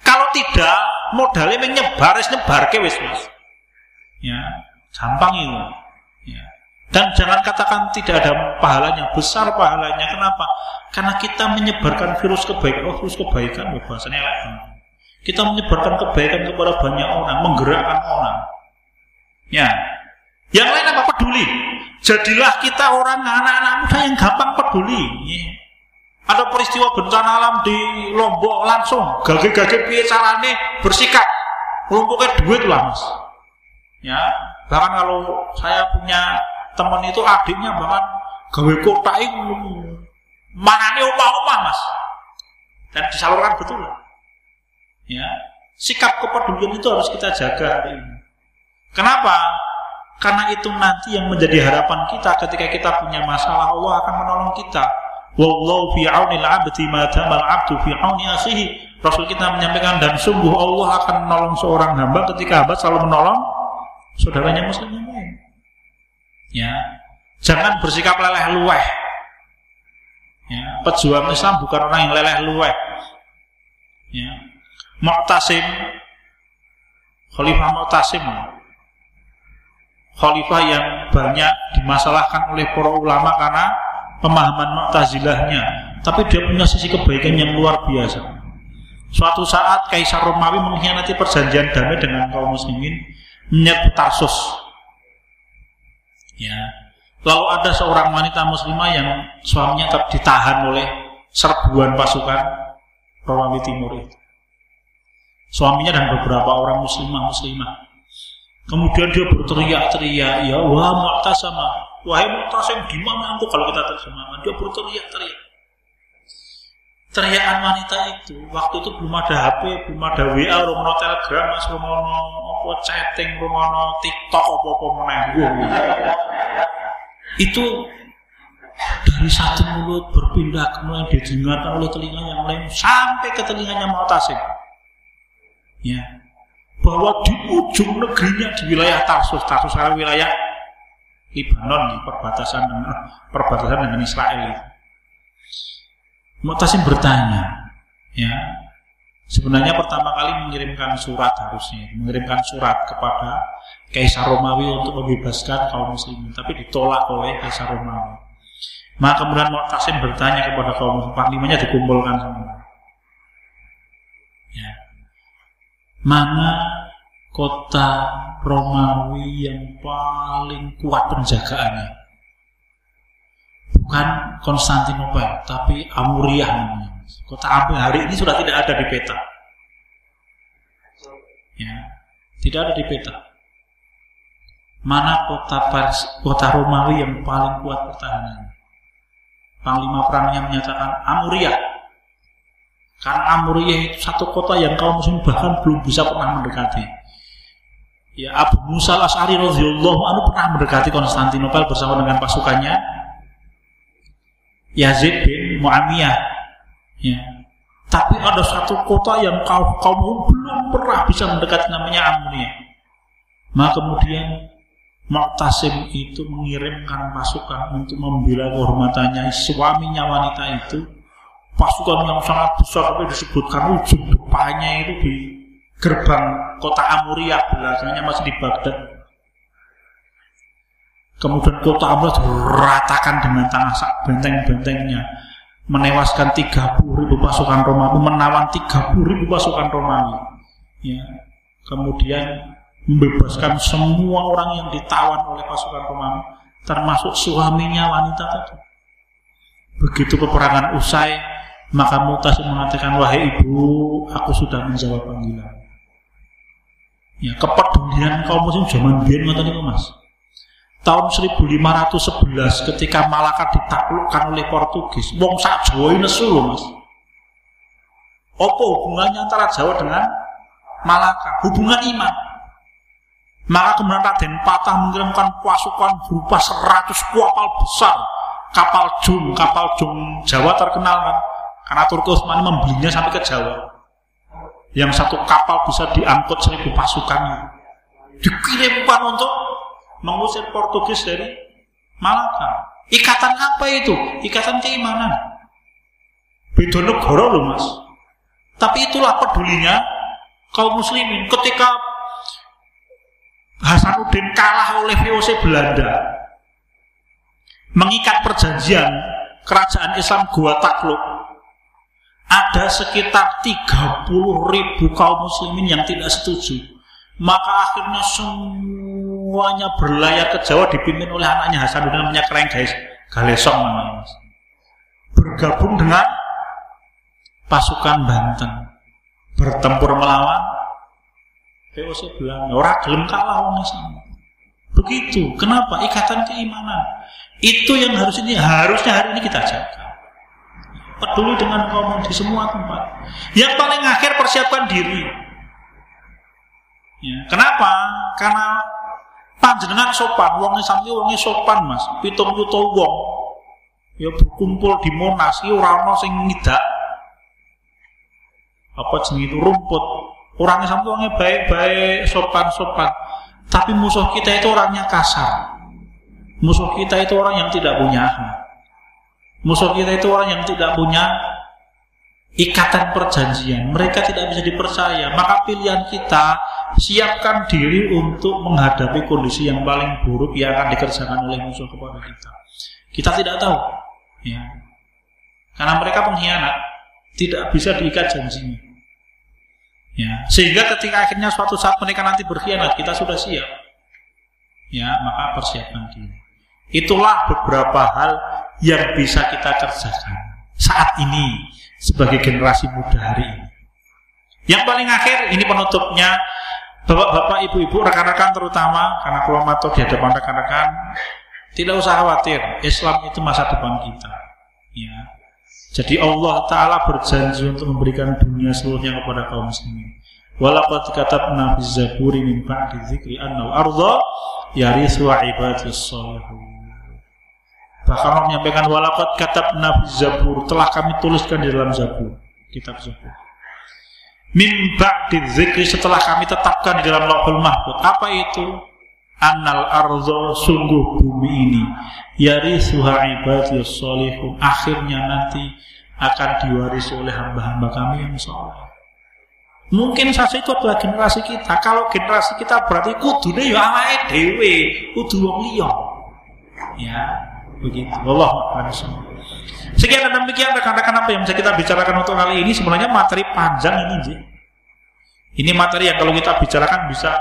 kalau tidak modalnya menyebar, nyebar ke wis mas. Ya, gampang itu. Ya. Dan jangan katakan tidak ada pahalanya, besar pahalanya. Kenapa? Karena kita menyebarkan virus kebaikan. Oh, virus kebaikan, oh, bahasanya lah. Kita menyebarkan kebaikan kepada banyak orang, menggerakkan orang. Ya. Yang lain apa peduli? Jadilah kita orang anak-anak muda yang gampang peduli. Ya. Ada peristiwa bencana alam di Lombok langsung, gage-gage piye carane bersikap. Kelompoknya duit lah. Ya, bahkan kalau saya punya teman itu adiknya bahkan gawe kota itu. Mana nih omah-omah mas. Dan disalurkan betul. Ya sikap kepedulian itu harus kita jaga hari ini. Kenapa? Karena itu nanti yang menjadi harapan kita ketika kita punya masalah Allah akan menolong kita. Wallahu fi auni al-'abdi ma tamal 'abdu fi auni akhihi. Rasul kita menyampaikan dan sungguh Allah akan menolong seorang hamba ketika hamba selalu menolong saudaranya muslim. yang Ya, jangan bersikap leleh luweh. Ya, pejuang Islam bukan orang yang leleh luweh. Ya. Mu'tasim. Khalifah Mu'tasim. Khalifah yang banyak dimasalahkan oleh para ulama karena pemahaman Mu'tazilahnya. Tapi dia punya sisi kebaikan yang luar biasa. Suatu saat Kaisar Romawi mengkhianati perjanjian damai dengan kaum muslimin menyerbu Tarsus Ya. Lalu ada seorang wanita muslimah yang suaminya ditahan oleh serbuan pasukan Romawi Timur itu. Suaminya dan beberapa orang muslimah muslimah. Kemudian dia berteriak-teriak, ya wah sama, wahai Mu'tasim, di mana aku kalau kita terjemahkan? Dia berteriak-teriak. Teriakan wanita itu waktu itu belum ada HP, belum ada WA, belum ada Telegram, belum ada apa chatting, belum ada TikTok, apa apa menenggung. Itu dari satu mulut berpindah kemudian didengarkan oleh telinga yang lain sampai ke telinganya Mu'tasim. Ya, bahwa di ujung negerinya di wilayah Tarsus, Tarsus adalah wilayah Libanon, perbatasan dengan perbatasan dengan Israel. Mu'tasim bertanya, ya, sebenarnya pertama kali mengirimkan surat harusnya, mengirimkan surat kepada Kaisar Romawi untuk membebaskan kaum muslimin, tapi ditolak oleh Kaisar Romawi. Maka kemudian Mu'tasim bertanya kepada kaum muslimin, panglimanya dikumpulkan semua. Ya. Mana kota Romawi yang paling kuat penjagaannya? Bukan Konstantinopel, tapi Amuriah namanya. Kota Amur hari ini sudah tidak ada di peta. Ya, tidak ada di peta. Mana kota Paris, kota Romawi yang paling kuat pertahanannya? Panglima perangnya menyatakan Amuriah. Karena Amuriah itu satu kota yang kaum muslim bahkan belum bisa pernah mendekati. Ya Abu Musa al-As'ari radhiyallahu anhu pernah mendekati Konstantinopel bersama dengan pasukannya Yazid bin Muawiyah. Ya. Tapi ada satu kota yang kaum kaum belum pernah bisa mendekati namanya Amunia. Maka kemudian Mu'tasim itu mengirimkan pasukan untuk membela kehormatannya suaminya wanita itu pasukan yang sangat besar tapi disebutkan ujung depannya itu di gerbang kota Amuria belakangnya masih di Baghdad Kemudian kota Amras ratakan dengan tanah benteng-bentengnya. Menewaskan 30 ribu pasukan Romawi, menawan 30 ribu pasukan Romawi. Ya. Kemudian membebaskan semua orang yang ditawan oleh pasukan Romawi, termasuk suaminya wanita tadi. Begitu peperangan usai, maka Mutas mengatakan, wahai ibu, aku sudah menjawab panggilan. Ya, kepedulian kaum muslim zaman biar itu mas tahun 1511 ketika Malaka ditaklukkan oleh Portugis wong sak Jawa nesu lho Mas. Apa hubungannya antara Jawa dengan Malaka? Hubungan iman. Maka kemudian Raden Patah mengirimkan pasukan berupa 100 kapal besar kapal jung kapal jung Jawa terkenal kan? Karena Turki Utsmani membelinya sampai ke Jawa. Yang satu kapal bisa diangkut seribu pasukan dikirimkan untuk mengusir Portugis dari Malaka. Ikatan apa itu? Ikatan keimanan. Beda negara loh mas. Tapi itulah pedulinya kaum muslimin ketika Hasanuddin kalah oleh VOC Belanda mengikat perjanjian kerajaan Islam Gua Takluk ada sekitar 30 ribu kaum muslimin yang tidak setuju maka akhirnya semuanya berlayar ke Jawa dipimpin oleh anaknya Hasanuddin namanya Kereng guys Galesong namanya bergabung dengan pasukan Banten bertempur melawan VOC bilang orang gelem kalah wong. Begitu. Kenapa? Ikatan keimanan. Itu yang harus ini harusnya hari ini kita jaga. Peduli dengan kaum di semua tempat. Yang paling akhir persiapkan diri. Ya. Kenapa? Karena panjenengan sopan, Islam iki wonge sopan, Mas. Pitung yuta wong ya berkumpul di Monas iki ora ana sing ngidak. Apa jenenge itu rumput Orang Islam itu orangnya baik-baik, sopan-sopan. Tapi musuh kita itu orangnya kasar. Musuh kita itu orang yang tidak punya Musuh kita itu orang yang tidak punya ikatan perjanjian. Mereka tidak bisa dipercaya. Maka pilihan kita siapkan diri untuk menghadapi kondisi yang paling buruk yang akan dikerjakan oleh musuh kepada kita. Kita tidak tahu, ya. Karena mereka pengkhianat, tidak bisa diikat janjinya. Ya, sehingga ketika akhirnya suatu saat mereka nanti berkhianat, kita sudah siap. Ya, maka persiapkan diri. Itulah beberapa hal yang bisa kita kerjakan saat ini sebagai generasi muda hari ini. Yang paling akhir ini penutupnya Bapak-bapak, ibu-ibu, rekan-rekan terutama karena matur di hadapan rekan-rekan tidak usah khawatir, Islam itu masa depan kita. Ya, jadi Allah Ta'ala berjanji untuk memberikan dunia seluruhnya kepada kaum muslimin. Walaqad katabna fi zaburi min ba'di dzikri annal arda yarithu ibadis salihun. Bahkan Allah menyampaikan walaqad katabna fi zabur. Telah kami tuliskan di dalam zabur, kitab zabur. Min ba'di dzikri setelah kami tetapkan di dalam Lauhul Mahfuz. Apa itu? Annal ardo sungguh bumi ini. Yarithuha ibadiyas solihun akhirnya nanti akan diwarisi oleh hamba-hamba kami yang soleh. Mungkin saja itu adalah generasi kita. Kalau generasi kita berarti kudu deh ya awake dewe kudu wong liya. Ya begitu Allah sekian dan demikian rekan-rekan apa yang bisa kita bicarakan untuk kali ini sebenarnya materi panjang ini Ji. ini materi yang kalau kita bicarakan bisa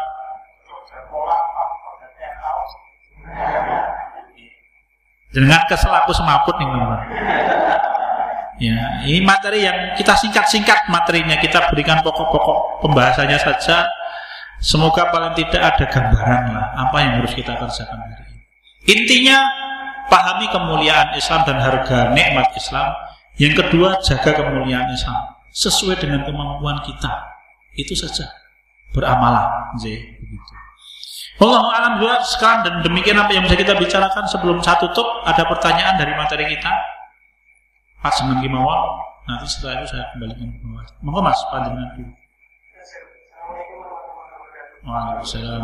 dengan kesel aku semaput nih teman Ya, ini materi yang kita singkat-singkat materinya, kita berikan pokok-pokok pembahasannya saja. Semoga paling tidak ada gambaran lah apa yang harus kita kerjakan hari ini. Intinya pahami kemuliaan Islam dan harga nikmat Islam. Yang kedua jaga kemuliaan Islam sesuai dengan kemampuan kita. Itu saja. Beramalah. Begitu. Allah alam dua sekarang dan demikian apa yang bisa kita bicarakan sebelum satu tutup ada pertanyaan dari materi kita Pak Semen Kimawal nanti setelah itu saya kembalikan ke Mas monggo Mas panjenengan dulu Waalaikumsalam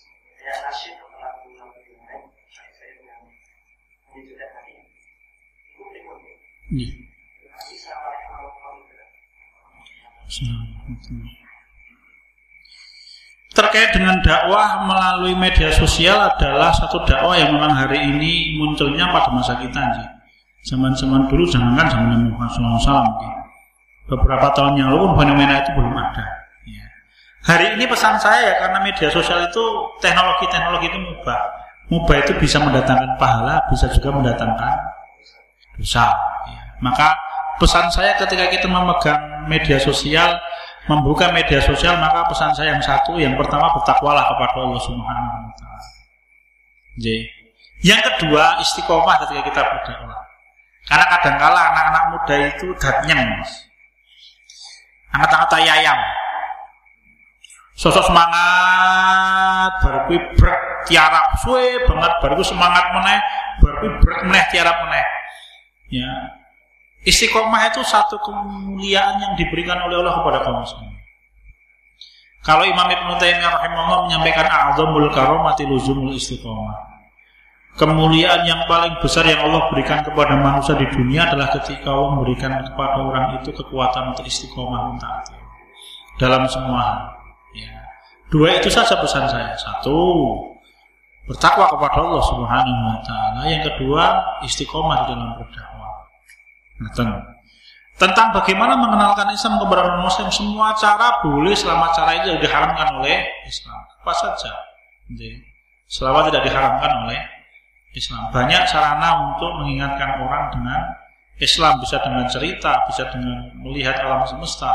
yang lain saya dengan hati itu terkait dengan dakwah melalui media sosial adalah satu dakwah yang memang hari ini munculnya pada masa kita sih. Zaman-zaman dulu jangankan zaman Nabi Muhammad SAW. beberapa tahun yang lalu fenomena itu belum ada. Ya. Hari ini pesan saya ya karena media sosial itu teknologi-teknologi itu mubah. Mubah itu bisa mendatangkan pahala, bisa juga mendatangkan dosa. Ya. Maka pesan saya ketika kita memegang media sosial, membuka media sosial, maka pesan saya yang satu, yang pertama bertakwalah kepada Allah Subhanahu wa taala. Yang kedua, istiqomah ketika kita berdakwah. Karena kadang-kala anak-anak muda itu datnyeng, Angkat-angkat ayam. Sosok semangat, baru brek tiarap suwe banget, baru semangat meneh, baru brek meneh tiarap meneh. Ya. Istiqomah itu satu kemuliaan yang diberikan oleh Allah kepada kaum muslimin. Kalau Imam Ibnu Taimiyah rahimahullah menyampaikan a'zamul karomati luzumul istiqomah. Kemuliaan yang paling besar yang Allah berikan kepada manusia di dunia adalah ketika Allah memberikan kepada orang itu kekuatan untuk istiqomah mentaati dalam semua hal. Dua itu saja pesan saya. Satu, bertakwa kepada Allah Subhanahu wa taala. Yang kedua, istiqomah di dalam berdakwah. Tentang bagaimana mengenalkan Islam kepada muslim semua cara boleh selama cara itu diharamkan oleh Islam. Apa saja. Selama tidak diharamkan oleh Islam. Banyak sarana untuk mengingatkan orang dengan Islam bisa dengan cerita, bisa dengan melihat alam semesta,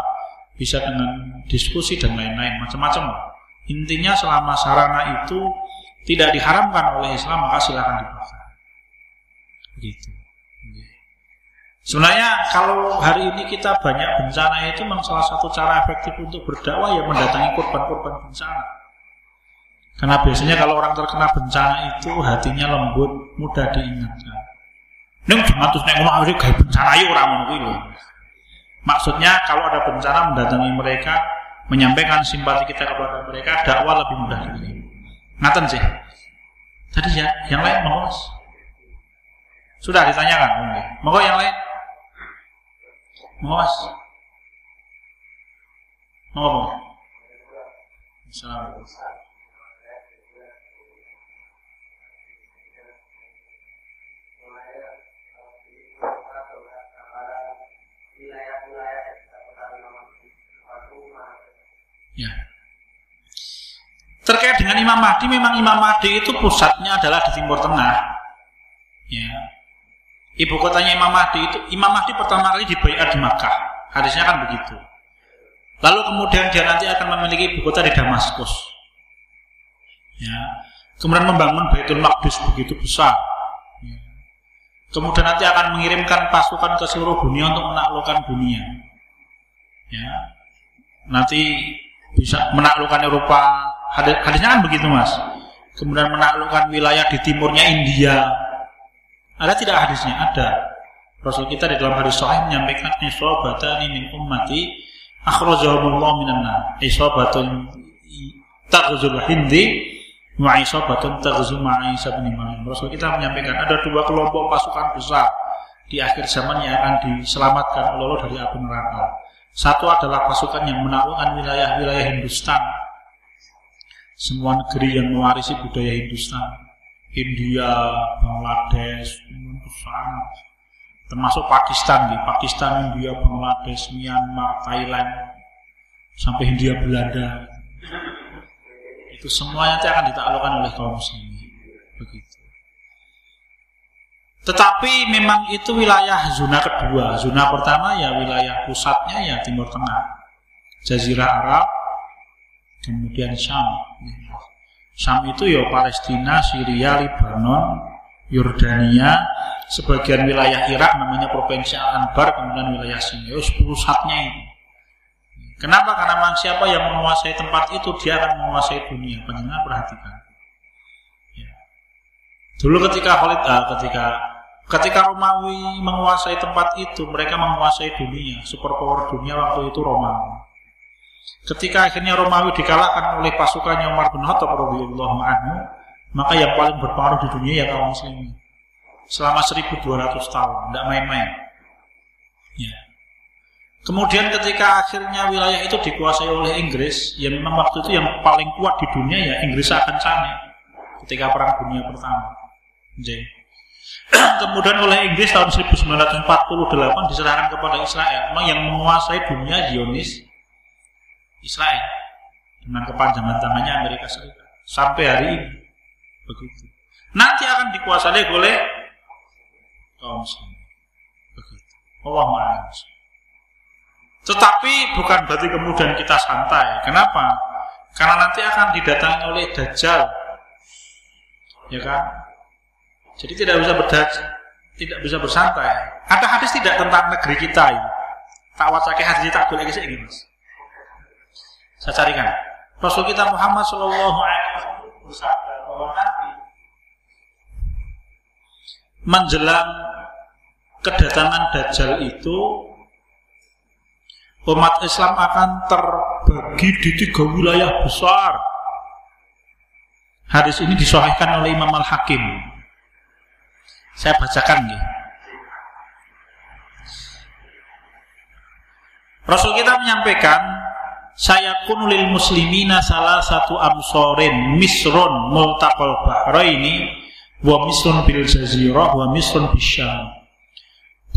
bisa dengan diskusi dan lain-lain macam-macam. Intinya selama sarana itu tidak diharamkan oleh Islam maka silakan dipakai. Begitu. Sebenarnya kalau hari ini kita banyak bencana itu memang salah satu cara efektif untuk berdakwah ya mendatangi korban-korban bencana. Karena biasanya kalau orang terkena bencana itu hatinya lembut, mudah diingatkan. Neng jangan terus neng ngomong kayak bencana yuk orang Maksudnya kalau ada bencana mendatangi mereka, menyampaikan simpati kita kepada mereka, dakwah lebih mudah lagi. Ngaten sih. Tadi ya, yang lain mau mas? Sudah ditanyakan, mau yang lain? Mau mas? Apa? Assalamualaikum. Ya. Terkait dengan Imam Mahdi, memang Imam Mahdi itu pusatnya adalah di Timur Tengah. Ya. Ibu kotanya Imam Mahdi itu, Imam Mahdi pertama kali dibayar di Makkah. Hadisnya kan begitu. Lalu kemudian dia nanti akan memiliki ibu kota di Damaskus. Ya. Kemudian membangun Baitul Maqdis begitu besar. Ya. Kemudian nanti akan mengirimkan pasukan ke seluruh dunia untuk menaklukkan dunia. Ya. Nanti bisa menaklukkan Eropa. Hadisnya kan begitu mas. Kemudian menaklukkan wilayah di timurnya India. Ada tidak hadisnya? Ada. Rasul kita di dalam hadis sahih menyampaikan isobatani min ummati akhrajahumullah minan. Isobatun taghzul hindi wa isobatun ma'isa bin Rasul kita menyampaikan ada dua kelompok pasukan besar di akhir zaman yang akan diselamatkan oleh Allah dari api neraka. Satu adalah pasukan yang menaklukkan wilayah-wilayah Hindustan. Semua negeri yang mewarisi budaya Hindustan. India, Bangladesh, termasuk Pakistan, nih. Pakistan, India, Bangladesh, Myanmar, Thailand, sampai India, Belanda. Itu semuanya akan ditaklukkan oleh kaum muslimin. Begitu. Tetapi memang itu wilayah zona kedua. Zona pertama ya wilayah pusatnya ya Timur Tengah. Jazirah Arab, kemudian Syam. Syam itu ya Palestina, Syria, Lebanon, Yordania, sebagian wilayah Irak namanya Provinsi Al-Anbar, kemudian wilayah Sinaius, pusatnya itu. Kenapa? Karena memang siapa yang menguasai tempat itu dia akan menguasai dunia. Pendengar perhatikan. Ya. Dulu ketika Khalid, ah, ketika Ketika Romawi menguasai tempat itu, mereka menguasai dunia, superpower dunia waktu itu Romawi. Ketika akhirnya Romawi dikalahkan oleh pasukannya Umar bin Khattab radhiyallahu anhu, maka yang paling berpengaruh di dunia ya kaum muslimin. Selama 1200 tahun, tidak main-main. Ya. Kemudian ketika akhirnya wilayah itu dikuasai oleh Inggris, ya memang waktu itu yang paling kuat di dunia ya Inggris akan sana ketika perang dunia pertama. Jadi, Kemudian oleh Inggris tahun 1948 diserahkan kepada Israel. Yang menguasai dunia Zionis Israel dengan kepanjangan tangannya Amerika Serikat sampai hari ini begitu. Nanti akan dikuasai oleh kaum Muslim. Begitu. Allah Tetapi bukan berarti kemudian kita santai. Kenapa? Karena nanti akan didatangi oleh Dajjal. Ya kan? Jadi tidak bisa berdaj tidak bisa bersantai. Ada hadis tidak tentang negeri kita ini. Tak wacake hadis tak boleh ini mas. Saya carikan. Rasul kita Muhammad Shallallahu Alaihi Wasallam menjelang kedatangan Dajjal itu umat Islam akan terbagi di tiga wilayah besar. Hadis ini disahihkan oleh Imam Al Hakim. Saya bacakan nih. Rasul kita menyampaikan saya kunulil muslimina salah satu amsorin misron multaqal bahraini wa misron bil jazirah wa misron bisyam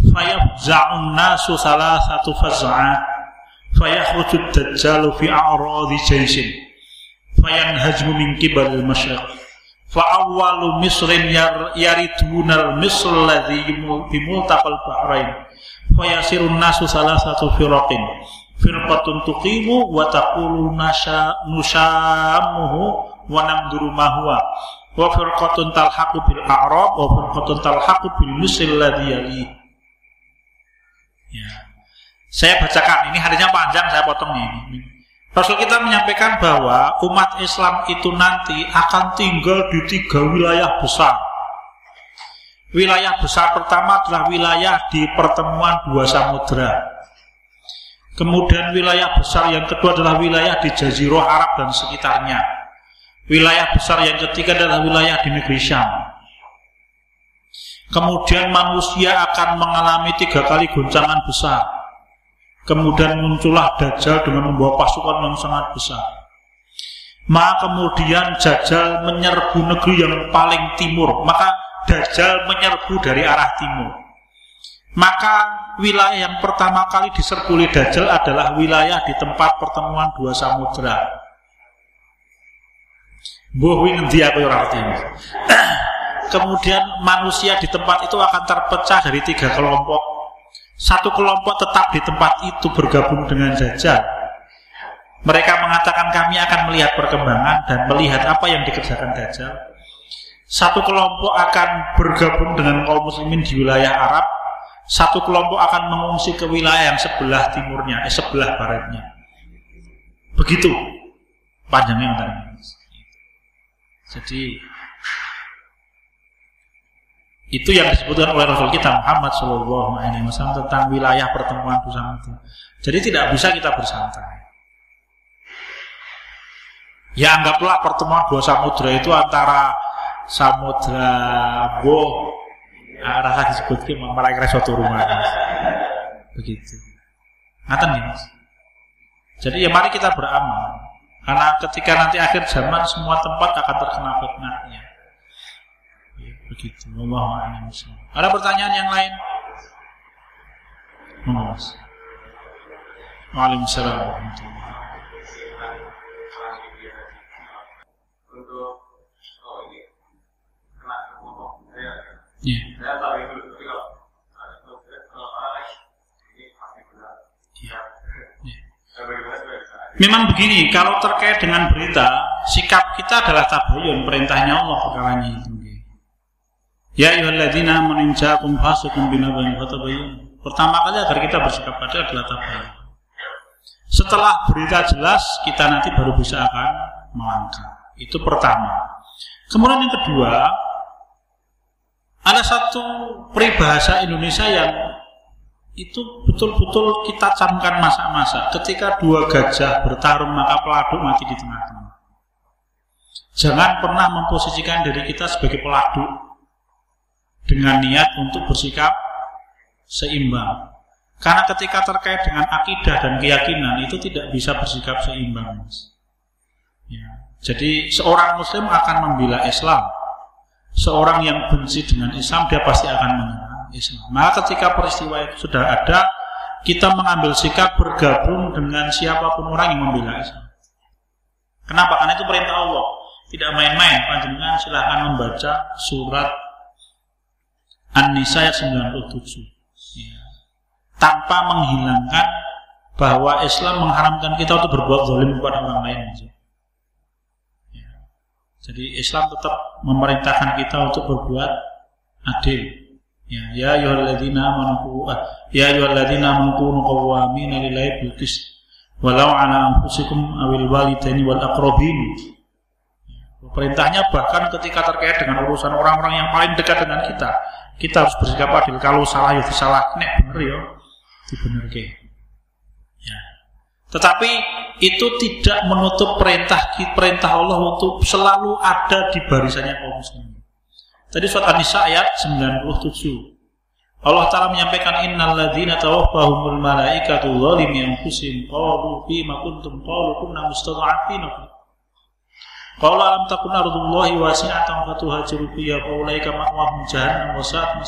fayafza'un nasu salah satu faz'a fayakhruju dajjalu fi a'radi jaisin fayanhajmu min qibal masyriq fa awwalu misrin yar, yaridunal misr alladhi bimultaqal bahrain fayasirun nasu salah satu firaqin. Firqatun tuqimu wa taqulu nasha nusamuhu wa namduru ma huwa. Wa firqatun talhaqu bil a'rab wa firqatun talhaqu bil musil ladhi yali. Ya. Saya bacakan ini hadisnya panjang saya potong ini Rasul kita menyampaikan bahwa umat Islam itu nanti akan tinggal di tiga wilayah besar Wilayah besar pertama adalah wilayah di pertemuan dua samudra Kemudian wilayah besar yang kedua adalah wilayah di Jazirah Arab dan sekitarnya. Wilayah besar yang ketiga adalah wilayah di negeri Syam. Kemudian manusia akan mengalami tiga kali goncangan besar. Kemudian muncullah Dajjal dengan membawa pasukan yang sangat besar. Maka kemudian Dajjal menyerbu negeri yang paling timur. Maka Dajjal menyerbu dari arah timur. Maka wilayah yang pertama kali diserbu oleh Dajjal adalah wilayah di tempat pertemuan dua aku ora Kemudian manusia di tempat itu akan terpecah dari tiga kelompok. Satu kelompok tetap di tempat itu bergabung dengan Dajjal. Mereka mengatakan kami akan melihat perkembangan dan melihat apa yang dikerjakan Dajjal. Satu kelompok akan bergabung dengan kaum muslimin di wilayah Arab satu kelompok akan mengungsi ke wilayah yang sebelah timurnya, eh sebelah baratnya. Begitu panjangnya tadi. Jadi itu yang disebutkan oleh Rasul kita Muhammad Shallallahu Alaihi Wasallam tentang wilayah pertemuan bersama itu. Jadi tidak bisa kita bersantai. Ya anggaplah pertemuan dua samudra itu antara samudra Boh nah, rasa disebut ke malah kira suatu rumah. Begitu. Ngaten nih mas? Jadi ya mari kita beramal. Karena ketika nanti akhir zaman semua tempat akan terkena fitnahnya ya, begitu Allah ada pertanyaan yang lain Mas. Waalaikumsalam warahmatullahi Yeah. Memang begini, kalau terkait dengan berita, sikap kita adalah tabayun, perintahnya Allah perkaranya itu. Ya ayyuhalladzina amanu ja'akum fasiqun binaba'in fatabayyun. Pertama kali agar kita bersikap pada adalah tabayun. Setelah berita jelas, kita nanti baru bisa akan melangkah. Itu pertama. Kemudian yang kedua, ada satu peribahasa Indonesia yang itu betul-betul kita camkan masa-masa. Ketika dua gajah bertarung maka peladuk mati di tengah-tengah. Jangan pernah memposisikan diri kita sebagai peladuk dengan niat untuk bersikap seimbang. Karena ketika terkait dengan akidah dan keyakinan itu tidak bisa bersikap seimbang. Ya. Jadi seorang muslim akan membela Islam seorang yang benci dengan Islam dia pasti akan menyerang Islam. Maka ketika peristiwa itu sudah ada, kita mengambil sikap bergabung dengan siapa pun orang yang membela Islam. Kenapa? Karena itu perintah Allah. Tidak main-main. Panjenengan silahkan membaca surat An-Nisa ayat 97. Ya. Tanpa menghilangkan bahwa Islam mengharamkan kita untuk berbuat zalim kepada orang lain. Ya. Jadi Islam tetap memerintahkan kita untuk berbuat adil. Ya, ya ayyuhalladzina amanu ya ayyuhalladzina amanu kunu qawwamina lillahi bil walau ala anfusikum awil walidaini wal aqrabin. Perintahnya bahkan ketika terkait dengan urusan orang-orang yang paling dekat dengan kita, kita harus bersikap adil. Kalau salah ya salah, nek bener ya ke. Ya. Tetapi itu tidak menutup perintah perintah Allah untuk selalu ada di barisannya kaum muslimin. Tadi surat An-Nisa ayat 97. Allah Ta'ala menyampaikan innal ladzina tawaffahumul malaikatu zalimi anfusihim qalu fima kuntum qalu kunna mustad'afina Qala alam takun ardullahi wasi'atan fatuhajiru fiha fa ulaika ma'wahum jahannam wa sa'at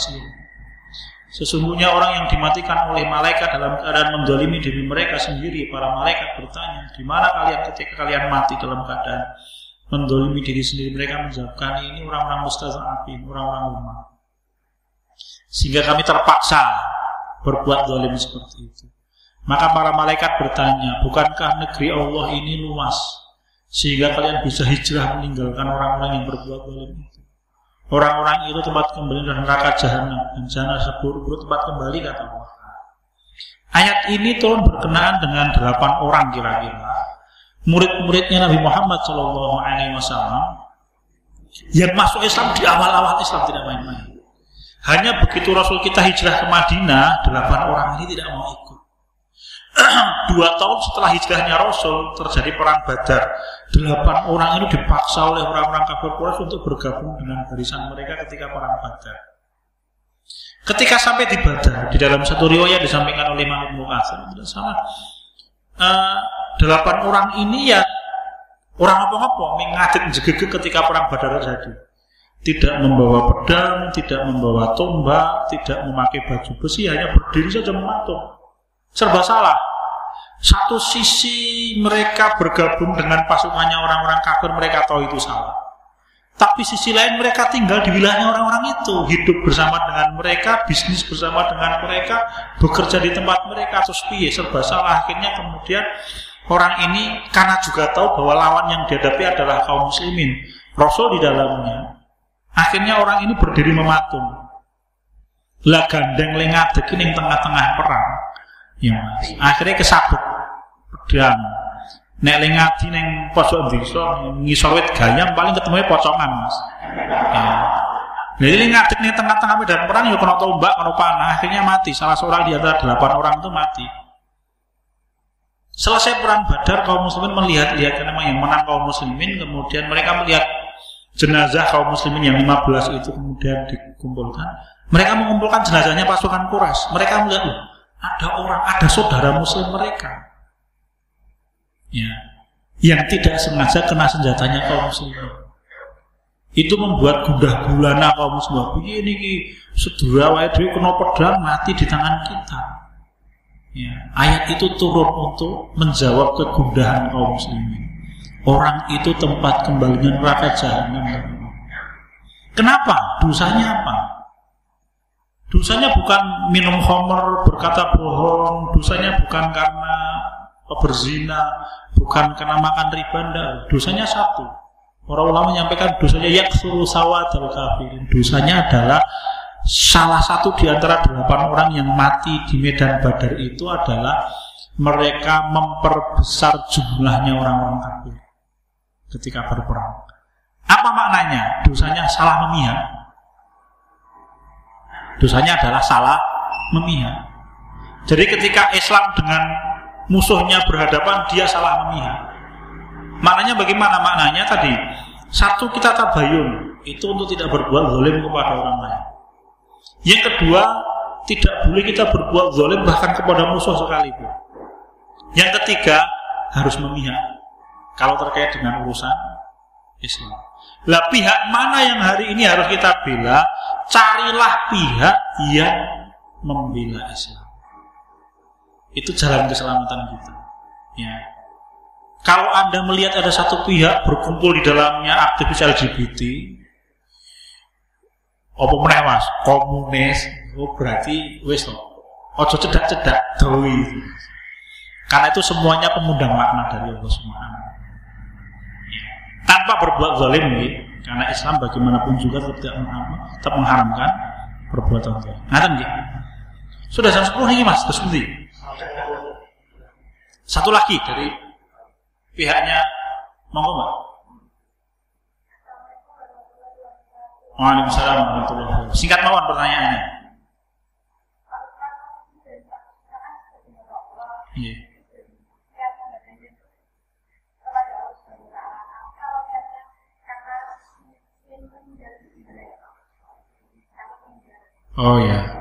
Sesungguhnya orang yang dimatikan oleh malaikat dalam keadaan mendolimi diri mereka sendiri, para malaikat bertanya, di mana kalian ketika kalian mati dalam keadaan mendolimi diri sendiri? Mereka menjawabkan ini orang-orang mustazafin, orang-orang lemah. Sehingga kami terpaksa berbuat zalim seperti itu. Maka para malaikat bertanya, bukankah negeri Allah ini luas? Sehingga kalian bisa hijrah meninggalkan orang-orang yang berbuat zalim itu. Orang-orang itu tempat kembali dan neraka jahanam dan jahanam seburuk-buruk tempat kembali kata Allah. Ayat ini turun berkenaan dengan delapan orang kira-kira murid-muridnya Nabi Muhammad Shallallahu Alaihi Wasallam yang masuk Islam di awal-awal Islam tidak main-main. Hanya begitu Rasul kita hijrah ke Madinah, delapan orang ini tidak mau ikut. Dua tahun setelah hijrahnya Rasul terjadi perang Badar. Delapan orang ini dipaksa oleh orang-orang kafir Quraisy untuk bergabung dengan barisan mereka ketika perang Badar. Ketika sampai di Badar, di dalam satu riwayat disampaikan oleh Imam Ibnu tidak salah. Uh, delapan orang ini ya orang apa-apa mengadik jegege ketika perang Badar terjadi tidak membawa pedang, tidak membawa tombak, tidak memakai baju besi, hanya berdiri saja mematung. Serba salah. Satu sisi mereka bergabung dengan pasukannya orang-orang kafir, mereka tahu itu salah. Tapi sisi lain mereka tinggal di wilayahnya orang-orang itu, hidup bersama dengan mereka, bisnis bersama dengan mereka, bekerja di tempat mereka, terus piye serba salah. Akhirnya kemudian orang ini karena juga tahu bahwa lawan yang dihadapi adalah kaum muslimin. Rasul di dalamnya Akhirnya orang ini berdiri mematung. Lah gandeng lengadeg ini tengah-tengah perang. Ya. Akhirnya kesabut pedang. Nek lengadi neng pojok desa ngisor wit gayam paling ketemu pocongan, Mas. Ya. Jadi lengadeg ning tengah-tengah medan perang ya kena tombak, kena panah, akhirnya mati. Salah seorang di antara delapan orang itu mati. Selesai perang Badar, kaum muslimin melihat-lihat karena yang menang kaum muslimin, kemudian mereka melihat jenazah kaum muslimin yang 15 itu kemudian dikumpulkan. Mereka mengumpulkan jenazahnya pasukan Quraisy. Mereka melihat, ada orang, ada saudara muslim mereka. Ya. Yang tidak sengaja kena senjatanya kaum muslimin. Itu membuat gundah gulana kaum muslimin. Ini ini sedura wae kena pedang mati di tangan kita. Ya. Ayat itu turun untuk menjawab kegundahan kaum muslimin. Orang itu tempat kembalinya neraka jahanam. Kenapa? Dosanya apa? Dosanya bukan minum homer, berkata bohong, dosanya bukan karena berzina, bukan karena makan riba, enggak. Dosanya satu. Orang ulama menyampaikan dosanya yaksuru sawadal kafirin. Dosanya adalah salah satu di antara delapan orang yang mati di medan badar itu adalah mereka memperbesar jumlahnya orang-orang kafir ketika berperang. Apa maknanya? Dosanya salah memihak. Dosanya adalah salah memihak. Jadi ketika Islam dengan musuhnya berhadapan, dia salah memihak. Maknanya bagaimana? Maknanya tadi, satu kita tabayun, itu untuk tidak berbuat zalim kepada orang lain. Yang kedua, tidak boleh kita berbuat zalim bahkan kepada musuh sekalipun. Yang ketiga, harus memihak kalau terkait dengan urusan Islam. Lah pihak mana yang hari ini harus kita bela? Carilah pihak yang membela Islam. Itu jalan keselamatan kita. Ya. Kalau Anda melihat ada satu pihak berkumpul di dalamnya aktivis LGBT, apa meneh Mas? Komunis. Oh berarti wis to. Ojo cedak-cedak doi. Karena itu semuanya pemudang makna dari Allah Subhanahu tanpa berbuat zalim ya. karena Islam bagaimanapun juga tetap mengharamkan perbuatan zalim. Ngaten nggih. Sudah jam 10 ini Mas, terus. Satu lagi dari pihaknya monggo Mbak. Waalaikumsalam warahmatullahi wabarakatuh. Singkat mawon pertanyaannya. Iya. Yeah. Oh ya.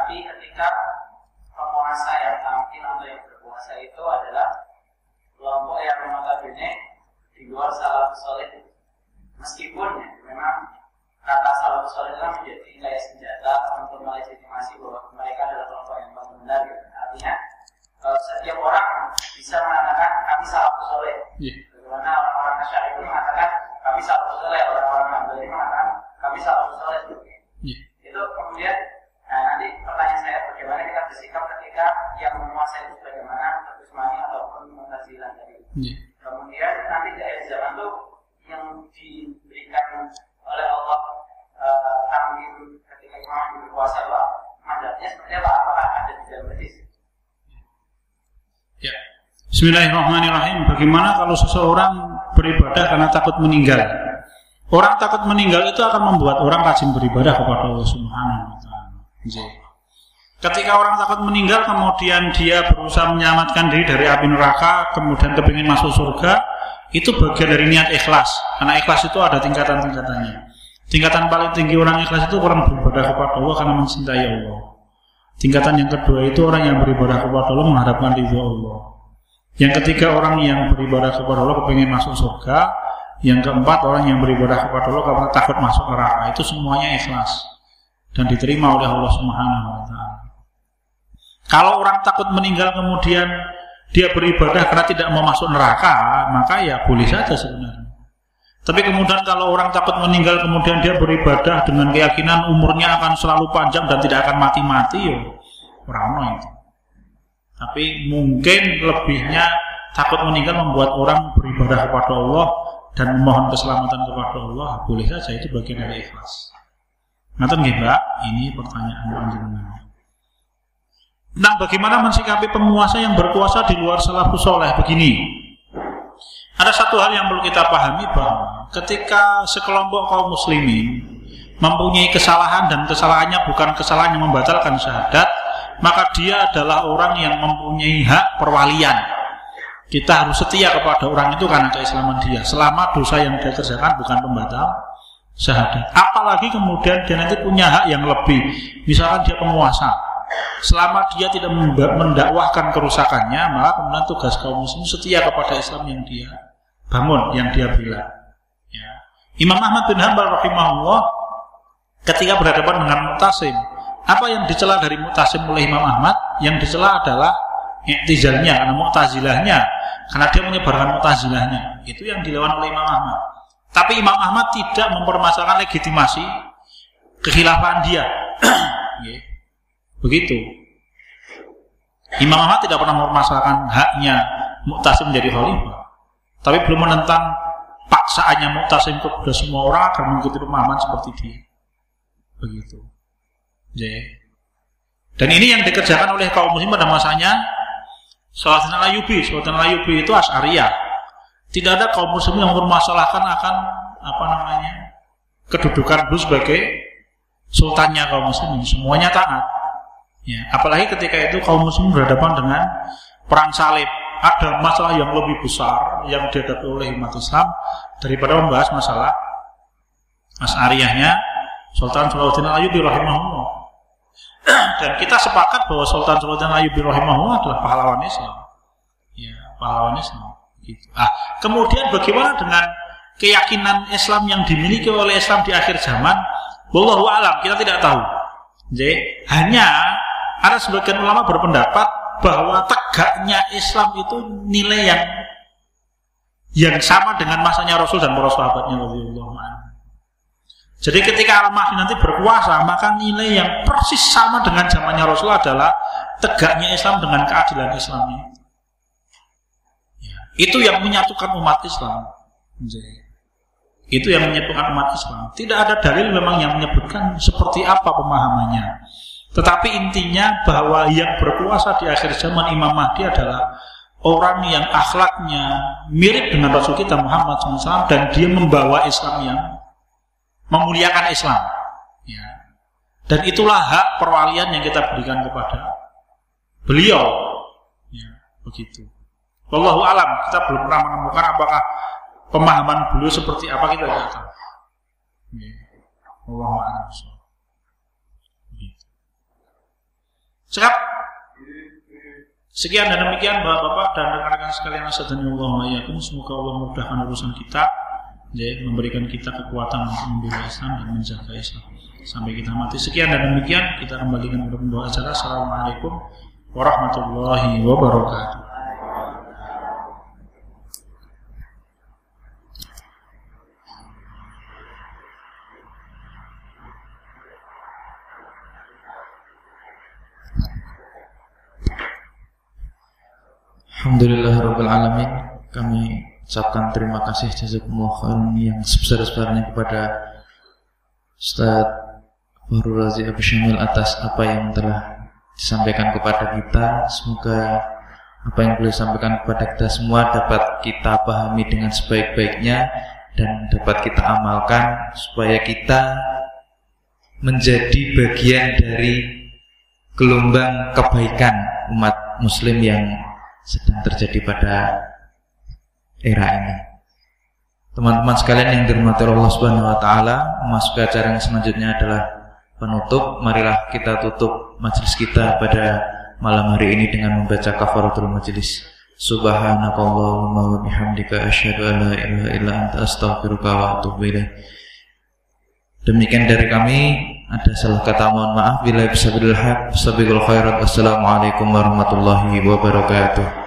menyikapi ketika penguasa yang tampil atau yang berkuasa itu adalah kelompok yang notabene di luar salah solid meskipun ya, memang kata salah solid itu menjadi kayak senjata untuk melegitimasi bahwa mereka adalah kelompok yang paling benar gitu. artinya uh, setiap orang bisa mengatakan kami salah soleh. Yeah. Bagaimana orang-orang Asyari itu mengatakan kami salah soleh, orang-orang Hambali mengatakan kami salah soleh. Yeah. Itu kemudian nah, nanti pertanyaan saya bagaimana kita bersikap ketika yang menguasai itu bagaimana terusmani ataupun mutazilah tadi. Yeah. Kemudian nanti di akhir zaman itu yang diberikan oleh Allah uh, ketika imam berkuasa itu mandatnya seperti apa? Apakah ada di dalam hadis? Ya. Bismillahirrahmanirrahim. Bagaimana kalau seseorang beribadah karena takut meninggal? Orang takut meninggal itu akan membuat orang rajin beribadah kepada Allah Subhanahu wa taala. Ketika orang takut meninggal kemudian dia berusaha menyelamatkan diri dari api neraka, kemudian kepingin masuk surga, itu bagian dari niat ikhlas. Karena ikhlas itu ada tingkatan-tingkatannya. Tingkatan paling tinggi orang ikhlas itu orang beribadah kepada Allah karena mencintai Allah. Tingkatan yang kedua itu orang yang beribadah kepada Allah mengharapkan ridho Allah. Yang ketiga orang yang beribadah kepada Allah kepengen masuk surga. Yang keempat orang yang beribadah kepada Allah karena takut masuk neraka. Itu semuanya ikhlas dan diterima oleh Allah Subhanahu wa taala. Kalau orang takut meninggal kemudian dia beribadah karena tidak mau masuk neraka, maka ya boleh saja sebenarnya. Tapi kemudian kalau orang takut meninggal kemudian dia beribadah dengan keyakinan umurnya akan selalu panjang dan tidak akan mati-mati ya orang itu. Tapi mungkin lebihnya takut meninggal membuat orang beribadah kepada Allah dan memohon keselamatan kepada Allah boleh saja itu bagian dari ikhlas. Nanti nggih Mbak, ini pertanyaan panjenengan. Nah, bagaimana mensikapi penguasa yang berkuasa di luar salafus soleh begini? Ada satu hal yang perlu kita pahami bahwa ketika sekelompok kaum muslimin mempunyai kesalahan dan kesalahannya bukan kesalahan yang membatalkan syahadat, maka dia adalah orang yang mempunyai hak perwalian. Kita harus setia kepada orang itu karena keislaman dia. Selama dosa yang dia kerjakan bukan pembatal syahadat. Apalagi kemudian dia nanti punya hak yang lebih. Misalkan dia penguasa. Selama dia tidak mendakwahkan kerusakannya, maka kemudian tugas kaum muslim setia kepada Islam yang dia bangun yang dia bilang. Ya. Imam Ahmad bin Hanbal rahimahullah ketika berhadapan dengan Mutasim, apa yang dicela dari Mutasim oleh Imam Ahmad? Yang dicela adalah iktizalnya, karena Mu'tazilahnya, karena dia menyebarkan Mu'tazilahnya. Itu yang dilawan oleh Imam Ahmad. Tapi Imam Ahmad tidak mempermasalahkan legitimasi kekhilafan dia. Ya. Begitu. Imam Ahmad tidak pernah mempermasalahkan haknya Mu'tasim menjadi khalifah. Tapi belum menentang paksaannya mutasim kepada semua orang agar mengikuti pemahaman seperti dia. Begitu. Jadi, dan ini yang dikerjakan oleh kaum muslim pada masanya Salahuddin Ayyubi, Salahuddin Ayyubi itu Asy'ariyah. Tidak ada kaum muslim yang mempermasalahkan akan apa namanya kedudukan beliau sebagai sultannya kaum muslimin. Semuanya taat. Ya, apalagi ketika itu kaum muslim berhadapan dengan perang salib. Ada masalah yang lebih besar yang dihadapi oleh umat Islam daripada membahas masalah Asy'ariyahnya Sultan Salahuddin Ayyubi rahimahullah. Dan kita sepakat bahwa Sultan Salahuddin Ayyubi rahimahullah adalah pahlawan Islam. Ya, pahlawan Islam. Gitu. Ah, kemudian bagaimana dengan keyakinan Islam yang dimiliki oleh Islam di akhir zaman? Wallahu alam, kita tidak tahu. Jadi, hanya ada sebagian ulama berpendapat bahwa tegaknya Islam itu nilai yang yang sama dengan masanya Rasul dan para sahabatnya Jadi ketika Al-Mahdi nanti berkuasa, maka nilai yang persis sama dengan zamannya Rasul adalah tegaknya Islam dengan keadilan Islamnya. Itu yang menyatukan umat Islam. Itu yang menyatukan umat Islam. Tidak ada dalil memang yang menyebutkan seperti apa pemahamannya. Tetapi intinya bahwa yang berkuasa di akhir zaman Imam Mahdi adalah orang yang akhlaknya mirip dengan Rasul kita Muhammad SAW dan dia membawa Islam yang memuliakan Islam. Ya. Dan itulah hak perwalian yang kita berikan kepada beliau. Ya, begitu. Wallahu alam, kita belum pernah menemukan apakah pemahaman beliau seperti apa kita tidak tahu. Ya. Wallahu alam. Siap? Sekian dan demikian Bapak-bapak dan rekan-rekan sekalian Allah yakum. Semoga Allah mudahkan urusan kita ya, memberikan kita kekuatan untuk membela Islam dan menjaga Islam sampai kita mati. Sekian dan demikian kita kembalikan kepada pembawa acara. Assalamualaikum warahmatullahi wabarakatuh. Alhamdulillahirrahmanirrahim Kami ucapkan terima kasih jazakumullah yang sebesar-besarnya kepada Ustaz Fahrul Razi Abu Syamil atas apa yang telah disampaikan kepada kita. Semoga apa yang boleh disampaikan kepada kita semua dapat kita pahami dengan sebaik-baiknya dan dapat kita amalkan supaya kita menjadi bagian dari gelombang kebaikan umat muslim yang sedang terjadi pada era ini. Teman-teman sekalian yang dirahmati Allah Subhanahu wa taala, memasuki acara yang selanjutnya adalah penutup. Marilah kita tutup majelis kita pada malam hari ini dengan membaca kafaratul majelis. Subhanakallahumma wa bihamdika asyhadu an la ilaha illa anta astaghfiruka wa atubu ilaik. Demikian dari kami ada salah kata mohon maaf bila bisa haq. Sabiqul khairat. Wassalamualaikum warahmatullahi wabarakatuh.